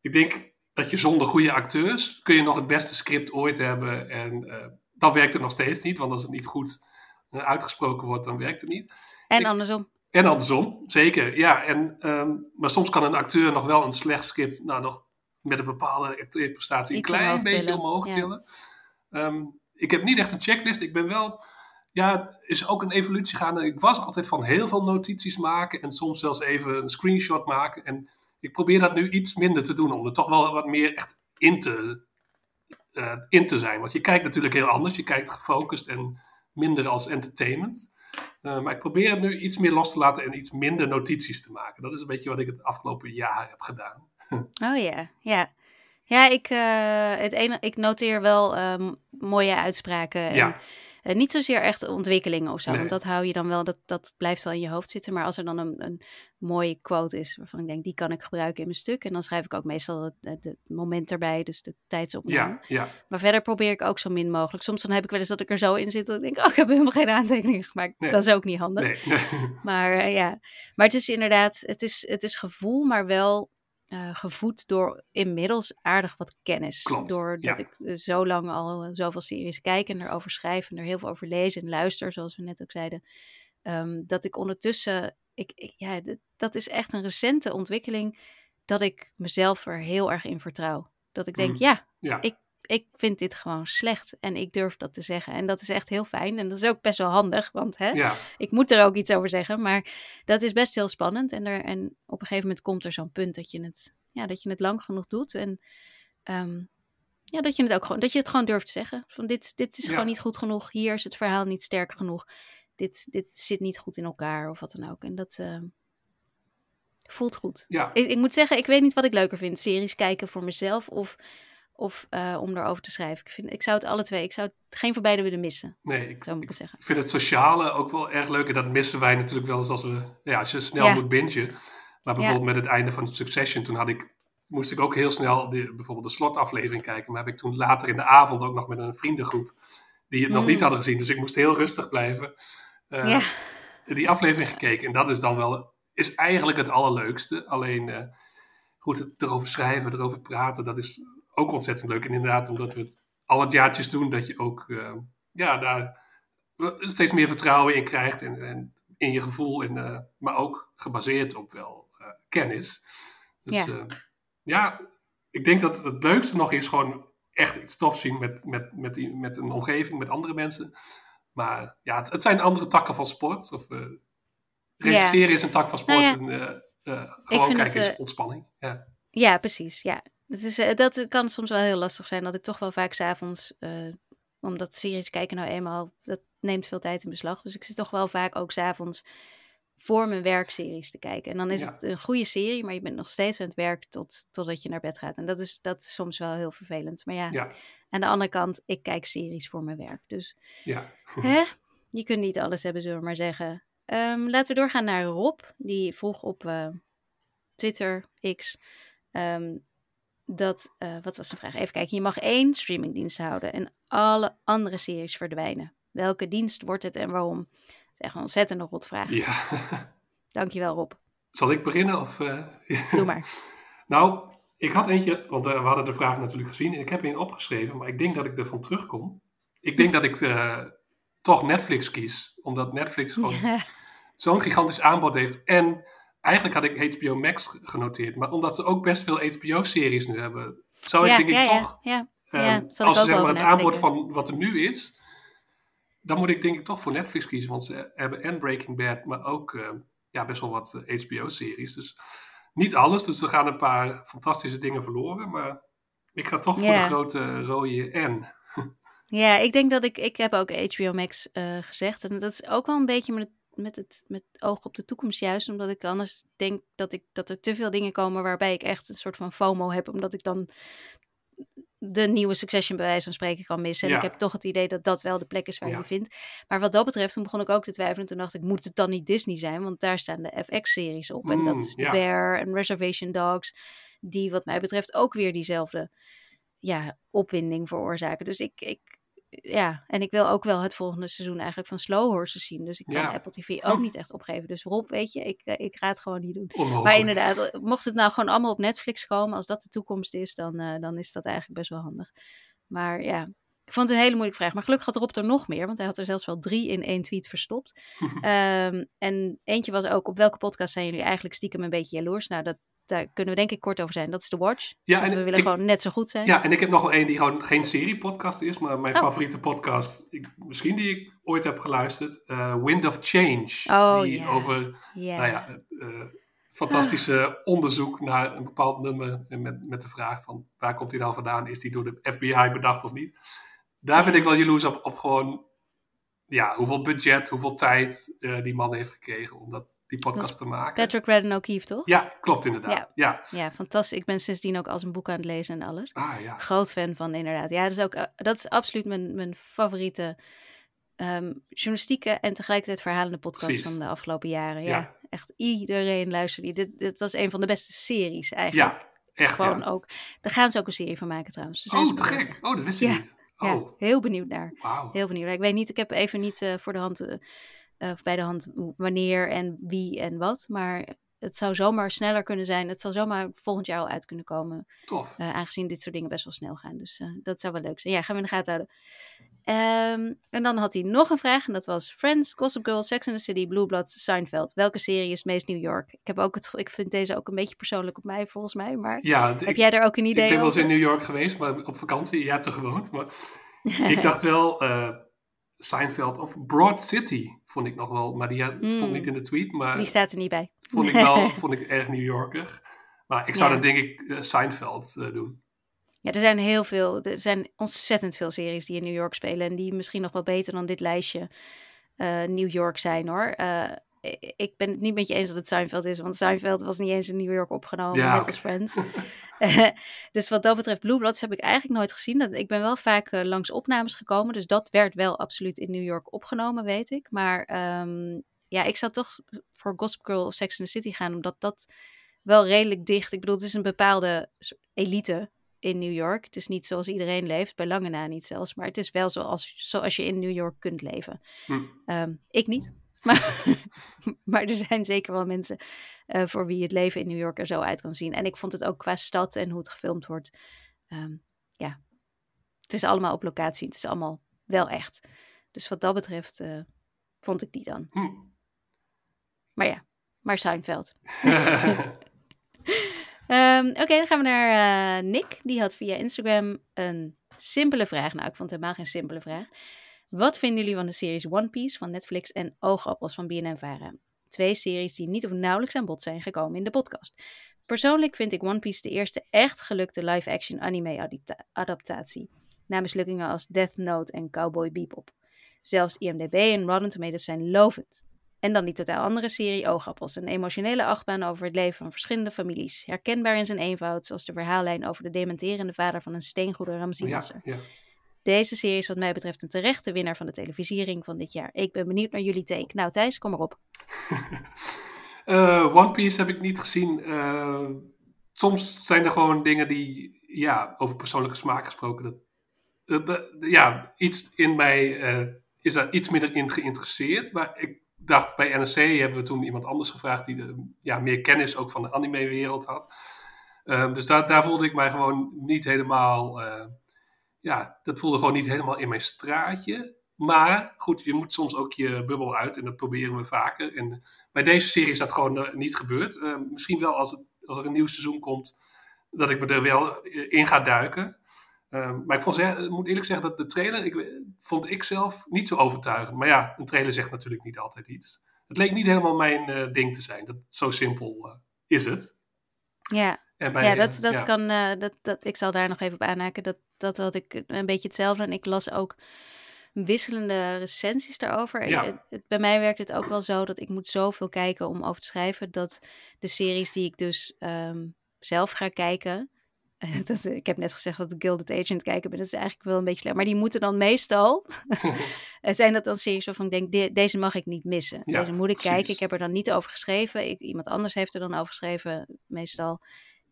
Ik denk dat je zonder goede acteurs kun je nog het beste script ooit hebben. En dan werkt het nog steeds niet, want als het niet goed uitgesproken wordt, dan werkt het niet. En andersom. En andersom, zeker. Ja, en, ehm, maar soms kan een acteur nog wel een slecht script, nou nog met een bepaalde acteerprestatie, een klein omhoog beetje tillen, omhoog ja. tillen. Ehm, ik heb niet echt een checklist. Ik ben wel, ja, het is ook een evolutie gaande. Ik was altijd van heel veel notities maken en soms zelfs even een screenshot maken. En ik probeer dat nu iets minder te doen, om er toch wel wat meer echt in te eh, in te zijn. Want je kijkt natuurlijk heel anders. Je kijkt gefocust en minder als entertainment. Eh, maar ik probeer het nu iets meer los te laten en iets minder notities te maken. Dat is een beetje wat ik het afgelopen jaar heb gedaan. Oh ja, ja. Ja, ik, uh, het ene, ik noteer wel um, mooie uitspraken. En, Ja. Eh, niet zozeer echt ontwikkelingen of zo. Nee. Want dat hou je dan wel, dat, dat blijft wel in je hoofd zitten. Maar als er dan een, een mooie quote is waarvan ik denk, die kan ik gebruiken in mijn stuk. En dan schrijf ik ook meestal het, het- het moment erbij, dus de tijdsopname. Ja, ja, Maar verder probeer ik ook zo min mogelijk. Soms dan heb ik wel eens dat ik er zo in zit dat ik denk, oh, ik heb helemaal geen aantekeningen gemaakt. Nee. Dat is ook niet handig. nee, nee. Maar eh, ja, maar het is inderdaad, het is, het is gevoel, maar wel eh, gevoed door inmiddels aardig wat kennis. Klopt, Doordat ja. ik eh, zo lang al eh, zoveel series kijk en erover schrijf en er heel veel over lees en luister, zoals we net ook zeiden. ehm, dat ik ondertussen, ik, ik- ja, dat is echt een recente ontwikkeling dat ik mezelf er heel erg in vertrouw. Dat ik denk, Mm. ja, Ja, ik- ik vind dit gewoon slecht en ik durf dat te zeggen. En dat is echt heel fijn en dat is ook best wel handig, want hè, ja, ik moet er ook iets over zeggen, maar dat is best heel spannend. En, er, en op een gegeven moment komt er zo'n punt dat je het, ja, dat je het lang genoeg doet. En ehm, ja, dat je het ook gewoon, dat je het gewoon durft te zeggen. Van dit, dit is Ja. gewoon niet goed genoeg. Hier is het verhaal niet sterk genoeg. Dit, dit zit niet goed in elkaar of wat dan ook. En dat ehm, voelt goed. ja. Ik, ik moet zeggen, ik weet niet wat ik leuker vind. Series kijken voor mezelf of, of eh, om erover te schrijven. Ik, vind, ik zou het alle twee, ik zou het geen van beide willen missen. Nee, ik, Zo moet ik ik zeggen. vind het sociale ook wel erg leuk. En dat missen wij natuurlijk wel eens als, we, ja, als je snel Ja. moet bingen. Maar bijvoorbeeld met het einde van Succession, toen had ik, moest ik ook heel snel de, bijvoorbeeld de slotaflevering kijken. Maar heb ik toen later in de avond ook nog met een vriendengroep die het nog Mm. niet hadden gezien. Dus ik moest heel rustig blijven. eh, ja, Die aflevering gekeken. En dat is dan wel, is eigenlijk het allerleukste. Alleen, eh, goed, het erover schrijven, erover praten, dat is ook ontzettend leuk. En inderdaad, omdat we het al wat jaartjes doen, dat je ook, eh, ja, daar steeds meer vertrouwen in krijgt. En, en in je gevoel, en, eh, maar ook gebaseerd op wel eh, kennis. Dus Ja. ja. ja, ik denk dat het leukste nog is gewoon echt iets tof zien met, met, met, met een omgeving, met andere mensen. Maar ja, het, het zijn andere takken van sport. Of, regisseren is een tak van sport. Nou ja. en, gewoon kijken het, is ontspanning. Ja. Ja, precies. Ja. Het is, eh, dat kan soms wel heel lastig zijn. Dat ik toch wel vaak s'avonds, avonds omdat series kijken nou eenmaal, dat neemt veel tijd in beslag. Dus ik zit toch wel vaak ook s'avonds voor mijn werkseries te kijken. En dan is Ja. het een goede serie, maar je bent nog steeds aan het werk tot, totdat je naar bed gaat. En dat is, dat is soms wel heel vervelend. Maar ja, Ja. aan de andere kant, ik kijk series voor mijn werk. Dus Ja. Hè? Je kunt niet alles hebben, zullen we maar zeggen. Ehm, laten we doorgaan naar Rob. Die vroeg op eh, Twitter, X, ehm, dat, eh, wat was zijn vraag? Even kijken, je mag één streamingdienst houden en alle andere series verdwijnen. Welke dienst wordt het en waarom? Dat is echt een ontzettende rotvraag. ja. Dankjewel Rob. Zal ik beginnen? Of, eh? Doe maar. nou, ik had eentje, want eh, we hadden de vraag natuurlijk gezien. En ik heb een opgeschreven, maar ik denk dat ik ervan terugkom. Ik denk dat ik toch Netflix kies. Omdat Netflix gewoon Ja, zo'n gigantisch aanbod heeft. En eigenlijk had ik HBO Max genoteerd. Maar omdat ze ook best veel HBO-series nu hebben, zou ik denk ik toch... ja, ja. ehm, Ja, zat ik als ook ze zeg maar het aanbod van wat er nu is, dan moet ik denk ik toch voor Netflix kiezen. Want ze hebben en Breaking Bad, maar ook eh, ja, best wel wat HBO-series. Dus niet alles, dus er gaan een paar fantastische dingen verloren. Maar ik ga toch voor de grote rode N. Ja, ik denk dat ik, ik heb ook HBO Max eh, gezegd. En dat is ook wel een beetje met, met het met het oog op de toekomst juist. Omdat ik anders denk dat, ik, dat er te veel dingen komen waarbij ik echt een soort van FOMO heb. Omdat ik dan de nieuwe Succession bij wijze van spreken kan missen. En Ja. ik heb toch het idee dat dat wel de plek is waar je Ja. je vindt. Maar wat dat betreft, toen begon ik ook te twijfelen. Toen dacht ik, moet het dan niet Disney zijn? Want daar staan de FX-series op. en dat Mm, is ja. Bear en Reservation Dogs. Die wat mij betreft ook weer diezelfde ja, opwinding veroorzaken. Dus ik, ik, ja, en ik wil ook wel het volgende seizoen eigenlijk van Slow Horses zien. Dus ik kan Ja. Apple TV ook niet echt opgeven. Dus Rob, weet je, ik, eh, ik ga het gewoon niet doen. Onmogelijk. Maar inderdaad, eh, mocht het nou gewoon allemaal op Netflix komen, als dat de toekomst is, dan, eh, dan is dat eigenlijk best wel handig. Maar ja, ik vond het een hele moeilijke vraag. Maar gelukkig had Rob er nog meer, want hij had er zelfs wel drie in één tweet verstopt. Ehm, en eentje was ook, op welke podcast zijn jullie eigenlijk stiekem een beetje jaloers? Nou, dat, daar kunnen we denk ik kort over zijn. Dat is The Watch. Ja, want en we willen ik- gewoon net zo goed zijn. Ja, en ik heb nog wel één die gewoon geen serie-podcast is, maar mijn Oh. favoriete podcast, ik, misschien die ik ooit heb geluisterd, eh, Wind of Change. Oh, die over nou ja, eh, fantastische onderzoek naar een bepaald nummer met, met de vraag van waar komt hij dan vandaan? Is die door de FBI bedacht of niet? Daar ben ik wel jaloers op, op gewoon ja, hoeveel budget, hoeveel tijd uh, die man heeft gekregen om dat, die podcast te maken. Patrick Redden O'Keefe, toch? Ja, klopt inderdaad. Ja. Ja. ja, fantastisch. Ik ben sindsdien ook als een boek aan het lezen en alles. Ah, ja. Groot fan van, inderdaad. Ja, dat is, ook, uh, dat is absoluut mijn, mijn favoriete um, journalistieke en tegelijkertijd verhalende podcast Precies. van de afgelopen jaren. Ja, Ja. echt iedereen luisterde. Dit, dit was een van de beste series eigenlijk. Ja, echt Gewoon ja. ook. Daar gaan ze ook een serie van maken trouwens. Daar Oh, te gek. bezig. Oh, dat wist ik Ja. niet. Ja, Oh, heel benieuwd naar. wauw. Heel benieuwd. naar. Ik weet niet, ik heb even niet eh, voor de hand, eh, eh, of bij de hand wanneer en wie en wat. Maar het zou zomaar sneller kunnen zijn. Het zal zomaar volgend jaar al uit kunnen komen. Tof. eh, aangezien dit soort dingen best wel snel gaan. Dus eh, dat zou wel leuk zijn. Ja, gaan we in de gaten houden. Ehm, en dan had hij nog een vraag. En dat was Friends, Gossip Girl, Sex and the City, Blue Bloods, Seinfeld. Welke serie is meest New York? Ik, heb ook het, ik vind deze ook een beetje persoonlijk op mij, volgens mij. Maar Ja, heb ik, jij er ook een ik idee ben wel eens over? in New York geweest, maar op vakantie. Jij hebt er gewoond. Maar ik dacht wel, eh Seinfeld of Broad City vond ik nog wel. Maar die had- stond Mm. niet in de tweet. Maar Die staat er niet bij. vond ik wel vond ik erg New Yorker. Maar ik zou Ja. dan denk ik eh, Seinfeld eh, doen. Ja, er zijn heel veel, er zijn ontzettend veel series die in New York spelen. En die misschien nog wel beter dan dit lijstje eh, New York zijn hoor. Ik ben het niet met je eens dat het Seinfeld is, want Seinfeld was niet eens in New York opgenomen, Ja, net als Friends. Dus wat dat betreft, Blue Bloods heb ik eigenlijk nooit gezien. Dat, ik ben wel vaak eh, langs opnames gekomen, dus dat werd wel absoluut in New York opgenomen, weet ik. Maar ehm, ja, ik zou toch voor Gossip Girl of Sex and the City gaan, omdat dat wel redelijk dicht. Ik bedoel, het is een bepaalde elite in New York. Het is niet zoals iedereen leeft, bij lange na niet zelfs. Maar het is wel zoals, zoals je in New York kunt leven. Hm. Ehm, ik niet. Maar, maar er zijn zeker wel mensen eh, voor wie het leven in New York er zo uit kan zien. En ik vond het ook qua stad en hoe het gefilmd wordt. ehm, ja, het is allemaal op locatie. Het is allemaal wel echt. Dus wat dat betreft eh, vond ik die dan. Hm. Maar ja, maar Seinfeld. Ehm, Oké, dan gaan we naar eh, Nick. Die had via Instagram een simpele vraag. Nou, ik vond het helemaal geen simpele vraag. Wat vinden jullie van de series One Piece van Netflix en Oogappels van BNN-Vara? Twee series die niet of nauwelijks aan bod zijn gekomen in de podcast. Persoonlijk vind ik One Piece de eerste echt gelukte live-action anime-adaptatie. Na mislukkingen als Death Note en Cowboy Bebop. Zelfs IMDb en Rotten Tomatoes zijn lovend. En dan die totaal andere serie Oogappels. Een emotionele achtbaan over het leven van verschillende families. Herkenbaar in zijn eenvoud, zoals de verhaallijn over de dementerende vader van een steengoede ja, Ramsinasser. ja. Deze serie is wat mij betreft een terechte winnaar van de televisiering van dit jaar. Ik ben benieuwd naar jullie take. Nou Thijs, kom maar op. Eh, One Piece heb ik niet gezien. Eh, soms zijn er gewoon dingen die, ja, over persoonlijke smaak gesproken. Dat, ja, iets in mij eh, is daar iets minder in geïnteresseerd. Maar ik dacht, bij NRC hebben we toen iemand anders gevraagd die eh, ja, meer kennis ook van de anime-wereld had. Dus daar voelde ik mij gewoon niet helemaal. Ja, dat voelde gewoon niet helemaal in mijn straatje. Maar goed, je moet soms ook je bubbel uit en dat proberen we vaker. En bij deze serie is dat gewoon eh, niet gebeurd. Eh, misschien wel als, als er een nieuw seizoen komt, dat ik me er wel eh, in ga duiken. Maar ik vond, moet eerlijk zeggen dat de trailer, ik, vond ik zelf niet zo overtuigend. Maar ja, een trailer zegt natuurlijk niet altijd iets. Het leek niet helemaal mijn ding te zijn. Dat, zo simpel is het. Ja, bij, ja dat, dat ja. kan. eh, dat, dat, ik zal daar nog even op aanhaken. Dat, dat had ik een beetje hetzelfde. En ik las ook wisselende recensies daarover. Ja. Het- het- bij mij werkt het ook wel zo dat ik moet zoveel kijken om over te schrijven. Dat de series die ik dus ehm, zelf ga kijken. Dat, ik heb net gezegd dat ik Gilded Agent kijken ben. Dat is eigenlijk wel een beetje slecht. Maar die moeten dan meestal. eh, zijn dat dan series waarvan ik denk: de- deze mag ik niet missen. Ja, deze moet ik precies. kijken. Ik heb er dan niet over geschreven. Ik, iemand anders heeft er dan over geschreven. Meestal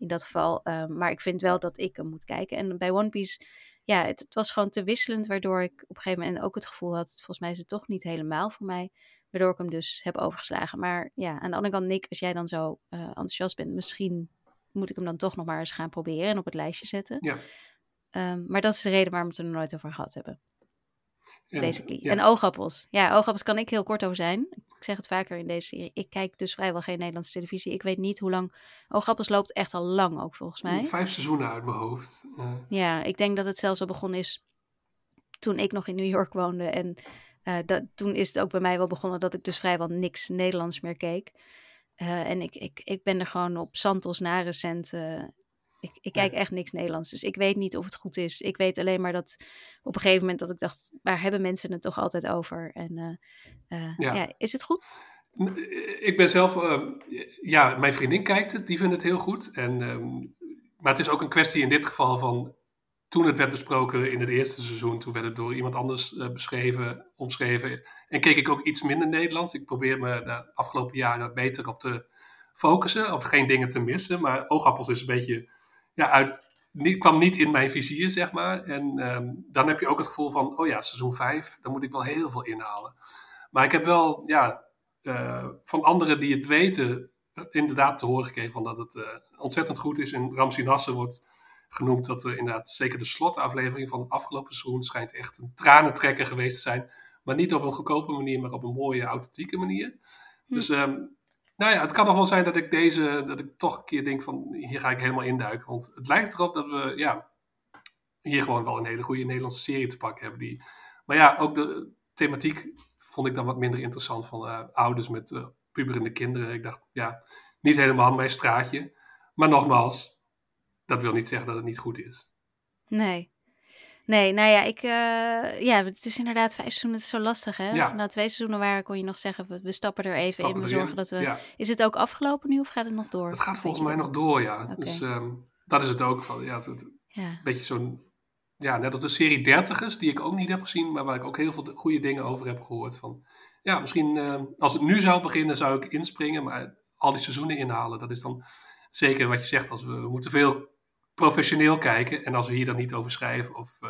in dat geval. Ehm, maar ik vind wel dat ik hem moet kijken. En bij One Piece, ja, het, het was gewoon te wisselend. Waardoor ik op een gegeven moment ook het gevoel had: volgens mij is het toch niet helemaal voor mij. Waardoor ik hem dus heb overgeslagen. Maar ja, aan de andere kant, Nick, als jij dan zo eh, enthousiast bent, misschien moet ik hem dan toch nog maar eens gaan proberen en op het lijstje zetten. Ja. Ehm, maar dat is de reden waarom we het er nooit over gehad hebben, En, basically. ja. En oogappels. Ja, oogappels kan ik heel kort over zijn. Ik zeg het vaker in deze serie. Ik kijk dus vrijwel geen Nederlandse televisie. Ik weet niet hoe lang. Oogappels loopt echt al lang ook, volgens mij. Vijf seizoenen uit mijn hoofd. Eh, Ja, ik denk dat het zelfs al begonnen is toen ik nog in New York woonde. En eh, dat, toen is het ook bij mij wel begonnen dat ik dus vrijwel niks Nederlands meer keek. Eh, en ik, ik, ik ben er gewoon op Santos na recent. Eh, ik, ik kijk echt niks Nederlands. Dus ik weet niet of het goed is. Ik weet alleen maar dat op een gegeven moment dat ik dacht, waar hebben mensen het toch altijd over? En eh, eh, Ja. ja. is het goed? Ik ben zelf, ja, mijn vriendin kijkt het, die vindt het heel goed. En, ehm, maar het is ook een kwestie in dit geval van, toen het werd besproken in het eerste seizoen, toen werd het door iemand anders eh, beschreven, omschreven. En keek ik ook iets minder Nederlands. Ik probeer me de afgelopen jaren beter op te focussen, of geen dingen te missen. Maar Oogappels is een beetje, ja, uit, niet, kwam niet in mijn vizier, zeg maar. En ehm, dan heb je ook het gevoel van, oh ja, seizoen 5, dan moet ik wel heel veel inhalen. Maar ik heb wel, ja, eh, van anderen die het weten, eh, inderdaad te horen gekregen van dat het eh, ontzettend goed is. En Ramsi Nasser wordt genoemd dat er inderdaad zeker de slotaflevering van het afgelopen seizoen schijnt echt een tranentrekker geweest te zijn. Maar niet op een goedkope manier, maar op een mooie, authentieke manier. Hm. Dus ehm, nou ja, het kan nog wel zijn dat ik deze, dat ik toch een keer denk van hier ga ik helemaal induiken. Want het lijkt erop dat we, ja, hier gewoon wel een hele goede Nederlandse serie te pakken hebben. Die, maar ja, ook de thematiek vond ik dan wat minder interessant van eh, ouders met eh, puberende kinderen. Ik dacht, ja, niet helemaal mijn straatje. Maar nogmaals, dat wil niet zeggen dat het niet goed is. Nee. Nee, nou ja, ik, eh, ja, het is inderdaad vijf seizoenen, het is zo lastig hè. Als Ja. er nou twee seizoenen waren, kon je nog zeggen, we, we stappen er even Stappen in, we zorgen dat we... Ja, Is het ook afgelopen nu of gaat het nog door? het gaat volgens mij nog door, ja. Dus ehm, dat is het ook. Van, ja, het, het- Ja. een beetje zo'n, ja, net als de serie Dertigers, die ik ook niet heb gezien, maar waar ik ook heel veel goede dingen over heb gehoord. Van, ja, misschien eh, als het nu zou beginnen, zou ik inspringen, maar al die seizoenen inhalen, dat is dan zeker wat je zegt. Als we, we moeten veel professioneel kijken en als we hier dan niet over schrijven of eh,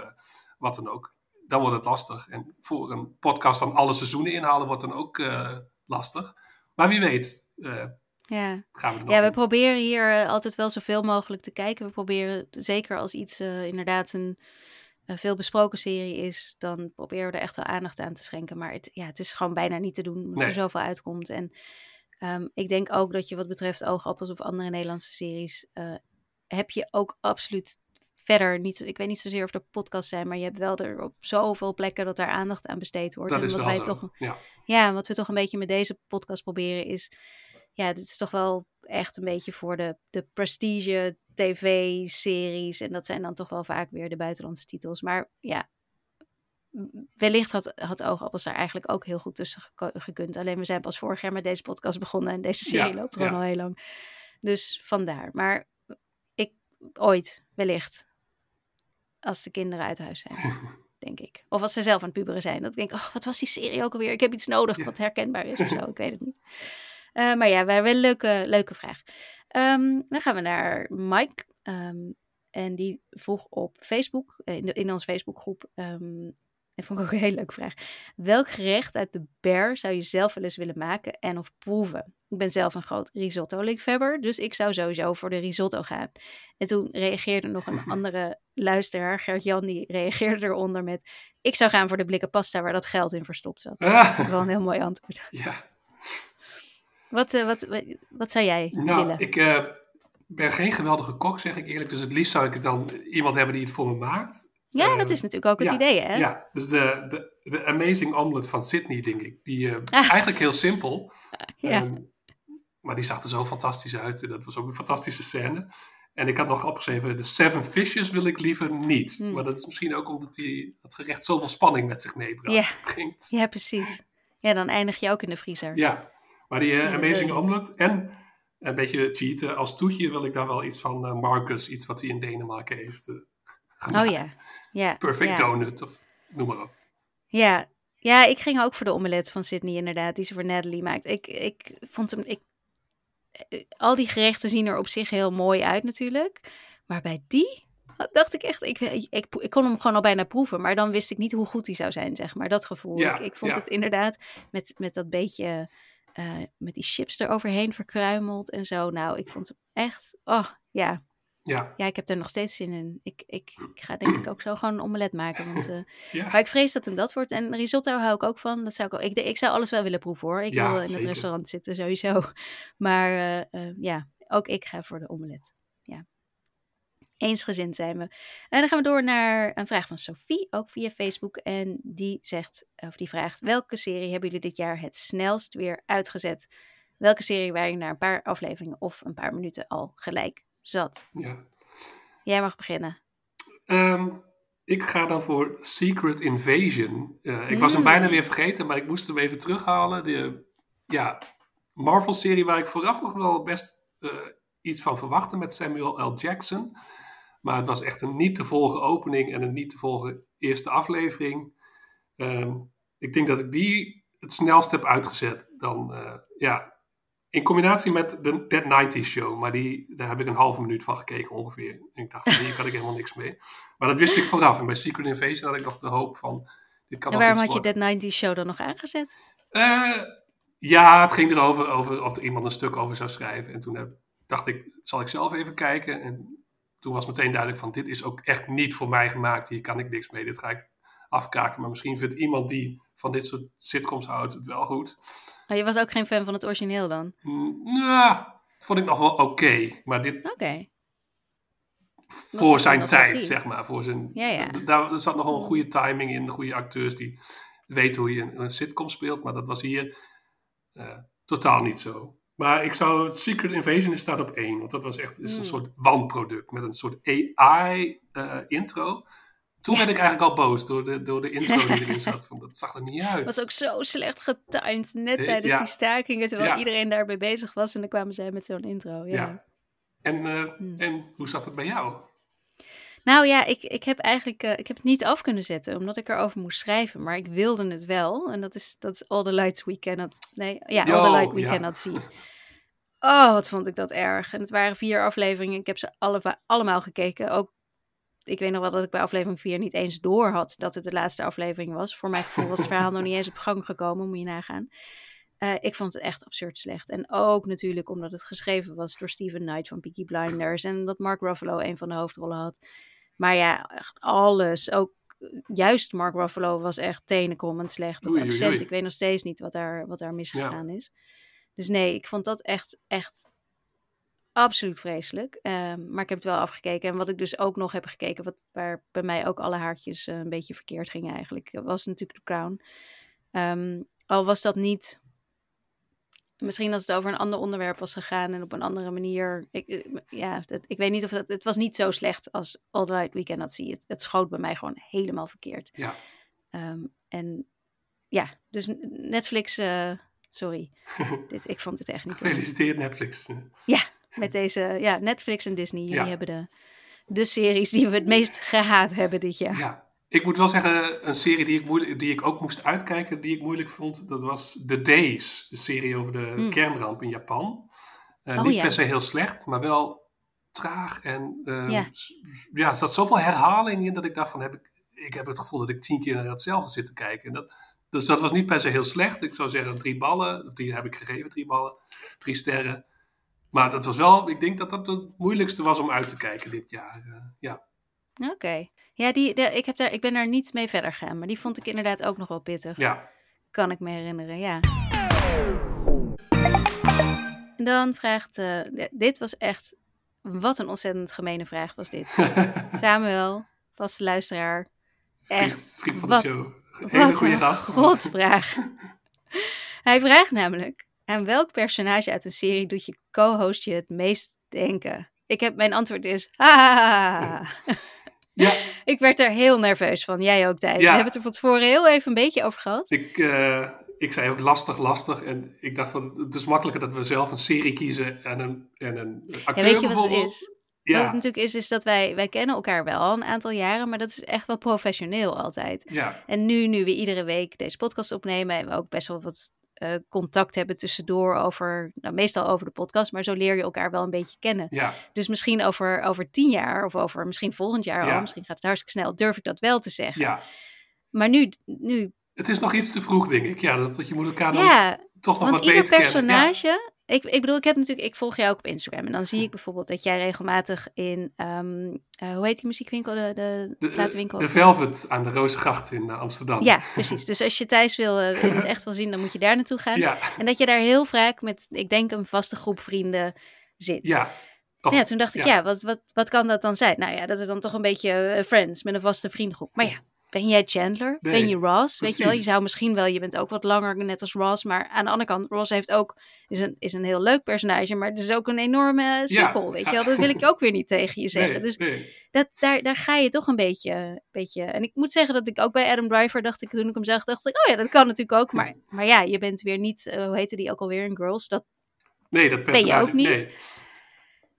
wat dan ook, dan wordt het lastig. En voor een podcast dan alle seizoenen inhalen wordt dan ook eh, lastig. Maar wie weet, eh, Ja. gaan we ja, we proberen hier altijd wel zoveel mogelijk te kijken. We proberen, zeker als iets inderdaad een veel besproken serie is, dan proberen we er echt wel aandacht aan te schenken. Maar het, ja, het is gewoon bijna niet te doen, omdat Nee. er zoveel uitkomt. En ehm, ik denk ook dat je wat betreft Oogappels of andere Nederlandse series, heb je ook absoluut verder niet, ik weet niet zozeer of er podcasts zijn, maar je hebt wel er op zoveel plekken dat daar aandacht aan besteed wordt. Dat en is wat wel wij toch Ja. ja, wat we toch een beetje met deze podcast proberen is. Ja, dit is toch wel echt een beetje voor de, de prestige tv-series. En dat zijn dan toch wel vaak weer de buitenlandse titels. Maar ja, wellicht had, had Oogappels daar eigenlijk ook heel goed tussen gekund. Alleen we zijn pas vorig jaar met deze podcast begonnen. En deze serie Ja, loopt gewoon ja. al heel lang. Dus vandaar. Maar ooit, wellicht. Als de kinderen uit huis zijn denk ik. Of als ze zelf aan het puberen zijn. Dat ik denk, oh, wat was die serie ook alweer? Ik heb iets nodig Ja. wat herkenbaar is of zo. Ik weet het niet. Eh, maar ja, wel een leuke, leuke vraag. Ehm, dan gaan we naar Mike. Ehm, en die vroeg op Facebook, eh, in, de, in onze Facebookgroep. ehm dat vond ik ook een hele leuke vraag. Welk gerecht uit de Bear zou je zelf wel eens willen maken en of proeven? Ik ben zelf een groot risotto-liefhebber, dus ik zou sowieso voor de risotto gaan. En toen reageerde nog een andere luisteraar, Gert-Jan, die reageerde eronder met... Ik zou gaan voor de blikken pasta waar dat geld in verstopt zat. Ah, Wel een heel mooi antwoord. ja. Wat, eh, wat, wat, wat zou jij Nou, willen? ik eh, ben geen geweldige kok, zeg ik eerlijk. Dus het liefst zou ik het dan iemand hebben die het voor me maakt. Ja, dat ehm, is natuurlijk ook het ja, idee, hè? Ja, dus de, de, de Amazing Omelet van Sydney, denk ik. Die eh, Ah. eigenlijk heel simpel. Ja. Ehm, maar die zag er zo fantastisch uit. En dat was ook een fantastische scène. En ik had nog opgeschreven, de Seven Fishes wil ik liever niet. Hmm. Maar dat is misschien ook omdat die, het gerecht zoveel spanning met zich meebrengt. Ja. Ja, precies. Ja, dan eindig je ook in de vriezer. Ja, maar die eh, Amazing Omelet en een beetje cheaten. Als toetje wil ik daar wel iets van eh, Marcus, iets wat hij in Denemarken heeft gemaakt. Oh ja. Ja, Perfect ja. Donut of noem maar op. Ja. ja, ik ging ook voor de omelet van Sydney inderdaad, die ze voor Natalie maakt. Ik, ik vond hem... Ik, eh, al die gerechten zien er op zich heel mooi uit natuurlijk. Maar bij die dacht ik echt... Ik, ik, kon hem gewoon al bijna proeven, maar dan wist ik niet hoe goed hij zou zijn, zeg maar. Dat gevoel. Ja, ik, ik vond ja. het inderdaad met, met dat beetje... eh, met die chips eroverheen verkruimeld en zo. Nou, ik vond hem echt... Oh, ja. Ja, Ja, ik heb er nog steeds zin in. Ik, ik, ik ga denk ik ook zo gewoon een omelet maken. Want, eh, ja. maar ik vrees dat hem dat wordt. En risotto hou ik ook van. Dat zou ik, ook, ik, ik zou alles wel willen proeven hoor. Ik Ja, wil in het restaurant zitten sowieso. Maar eh, eh, ja, ook ik ga voor de omelet. Ja. Eensgezind zijn we. En dan gaan we door naar een vraag van Sophie, ook via Facebook. En die zegt, of die vraagt, welke serie hebben jullie dit jaar het snelst weer uitgezet? welke serie waar je na een paar afleveringen of een paar minuten al gelijk zat. Ja. Jij mag beginnen. Ehm, ik ga dan voor Secret Invasion. Eh, ik was hem Mm. bijna weer vergeten, maar ik moest hem even terughalen. De ja, Marvel-serie waar ik vooraf nog wel best eh, iets van verwachtte met Samuel L. Jackson. Maar het was echt een niet te volgen opening en een niet te volgen eerste aflevering. Ehm, ik denk dat ik die het snelst heb uitgezet. Dan, eh, ja, in combinatie met de Dead 90 Show. Maar die, daar heb ik een halve minuut van gekeken ongeveer. En ik dacht, van, hier kan ik helemaal niks mee. Maar dat wist ik vooraf. En bij Secret Invasion had ik nog de hoop van... Dit kan En waarom had je. Dead 90 Show dan nog aangezet? Eh, ja, het ging erover over of er iemand een stuk over zou schrijven. En toen heb, dacht ik, zal ik zelf even kijken. En toen was meteen duidelijk van, dit is ook echt niet voor mij gemaakt. Hier kan ik niks mee. Dit ga ik afkaken. Maar misschien vindt iemand die van dit soort sitcoms houdt het wel goed. Oh, je was ook geen fan van het origineel dan? Mm, Nou, vond ik nog wel oké. Maar dit Oké. voor zijn tijd, nostalgie? zeg maar. Voor zijn, Ja, ja. Daar zat nog wel een goede timing in. Goede acteurs die weten hoe je een, een sitcom speelt. Maar dat was hier eh, totaal niet zo. Maar ik zou... Secret Invasion staat op één. Want dat was echt is een Mm. soort wanproduct. Met een soort AI-intro. Toen werd ik eigenlijk al boos door de, door de intro die erin zat. Van, dat zag er niet uit. Was ook zo slecht getimed, net Eh, tijdens ja. die stakingen, terwijl Ja. iedereen daarbij bezig was en dan kwamen zij met zo'n intro. Ja. Ja. En, eh, Hmm. en hoe zat het bij jou? Nou ja, ik, ik heb eigenlijk eh, ik heb het niet af kunnen zetten, omdat ik erover moest schrijven, maar ik wilde het wel. En dat is, dat is All the Lights We Cannot... Nee, ja, All the Light We. Cannot See. Oh, wat vond ik dat erg. En het waren vier afleveringen. Ik heb ze alle, allemaal gekeken. Ook, ik weet nog wel dat ik bij aflevering 4 niet eens door had dat het de laatste aflevering was. Voor mijn gevoel was het verhaal nog niet eens op gang gekomen, moet je nagaan. Eh, ik vond het echt absurd slecht. En ook natuurlijk omdat het geschreven was door Steven Knight van Peaky Blinders. En dat Mark Ruffalo een van de hoofdrollen had. Maar ja, echt alles. Ook juist Mark Ruffalo was echt tenenkomend slecht. Dat Oei, accent, oei. ik weet nog steeds niet wat daar, wat daar misgegaan is. Dus nee, ik vond dat echt, echt absoluut vreselijk. Ehm, maar ik heb het wel afgekeken. En wat ik dus ook nog heb gekeken, wat, waar bij mij ook alle haartjes eh, een beetje verkeerd gingen eigenlijk, was natuurlijk The Crown. Ehm, al was dat niet... Misschien als het over een ander onderwerp was gegaan en op een andere manier. Ik, eh, ja, dat, ik weet niet of dat. Het was niet zo slecht als All the Light We Cannot See. Het, het schoot bij mij gewoon helemaal verkeerd. Ja. Ehm, en ja, dus Netflix. eh, sorry. dit, ik vond het echt niet. Gefeliciteerd Netflix. Met deze. Ja, Netflix en Disney. Jullie Ja. hebben de, de series die we het meest gehaat hebben dit jaar. Ja, ik moet wel zeggen, een serie die ik, moeilijk, die ik ook moest uitkijken, die ik moeilijk vond, dat was The Days. De serie over de Hmm. kernramp in Japan. Eh, Oh, niet ja. per se heel slecht, maar wel traag. En eh, Ja. er zat zoveel herhaling in dat ik dacht van, heb ik, ik heb het gevoel dat ik tien keer naar hetzelfde zit te kijken. En dat, dus dat was niet per se heel slecht. Ik zou zeggen drie ballen, die heb ik gegeven, drie ballen, drie sterren. Maar dat was wel, ik denk dat dat het moeilijkste was om uit te kijken dit jaar. eh, ja. Oké. Ja, die, de, ik, heb daar, ik ben daar niet mee verder gegaan. Maar die vond ik inderdaad ook nog wel pittig. ja. Kan ik me herinneren, ja. En dan vraagt... eh, dit was echt... Wat een ontzettend gemene vraag was dit. Samuel, vaste luisteraar. Echt. vriend van Wat- de show. Hele goede gast. godsvraag. Hij vraagt namelijk... Aan welk personage uit een serie doet je co-host je het meest denken? Ik heb, mijn antwoord is... Ha! Ja, Ik werd er heel nerveus van. Jij ook, Thijs. Ja. We hebben het er van tevoren heel even een beetje over gehad. ik, eh, ik zei ook lastig, lastig. En ik dacht van, het is makkelijker dat we zelf een serie kiezen en een, en een acteur Ja, weet je wat het bijvoorbeeld. is? Wat het natuurlijk is, is dat wij, wij kennen elkaar wel al een aantal jaren, maar dat is echt wel professioneel altijd. ja, En nu, nu we iedere week deze podcast opnemen en we ook best wel wat eh, contact hebben tussendoor over, nou, meestal over de podcast, maar zo leer je elkaar wel een beetje kennen. ja, Dus misschien over, over tien jaar of over misschien volgend jaar Ja. al, misschien gaat het hartstikke snel, durf ik dat wel te zeggen. ja. Maar nu, nu Het is nog iets te vroeg, denk ik. Ja, dat, dat je moet elkaar dan toch nog wat ieder beter kennen. Ja. personage. Ik, ik bedoel, ik heb natuurlijk, ik volg jou ook op Instagram. En dan zie ik bijvoorbeeld dat jij regelmatig in, ehm, eh, hoe heet die muziekwinkel? De, de, De, platenwinkel. de Velvet aan de Rozengracht in eh, Amsterdam. Ja, precies. Dus als je Thijs wil, eh, in het echt wil zien, dan moet je daar naartoe gaan. ja, En dat je daar heel vaak met, ik denk, een vaste groep vrienden zit. ja. Of- ja, toen dacht ik, ja. ja, wat, wat, wat kan dat dan zijn? Nou ja, dat is dan toch een beetje eh, Friends met een vaste vriendengroep. Maar ja, ben jij Chandler? Nee, ben je Ross? Weet je wel, je zou misschien wel, je bent ook wat langer net als Ross, maar aan de andere kant, Ross heeft ook, is een, is een heel leuk personage, maar het is ook een enorme sukkel, weet je wel. Dat wil ik ook weer niet tegen je zeggen. Nee, Dus nee. dat, daar, daar ga je toch een beetje, beetje. En ik moet zeggen dat ik ook bij Adam Driver dacht ik, toen ik hem zag, dacht ik, oh ja, dat kan natuurlijk ook. Maar, maar ja, je bent weer niet, eh, hoe heette die ook alweer in Girls? Dat, Nee, dat Ben je ook niet?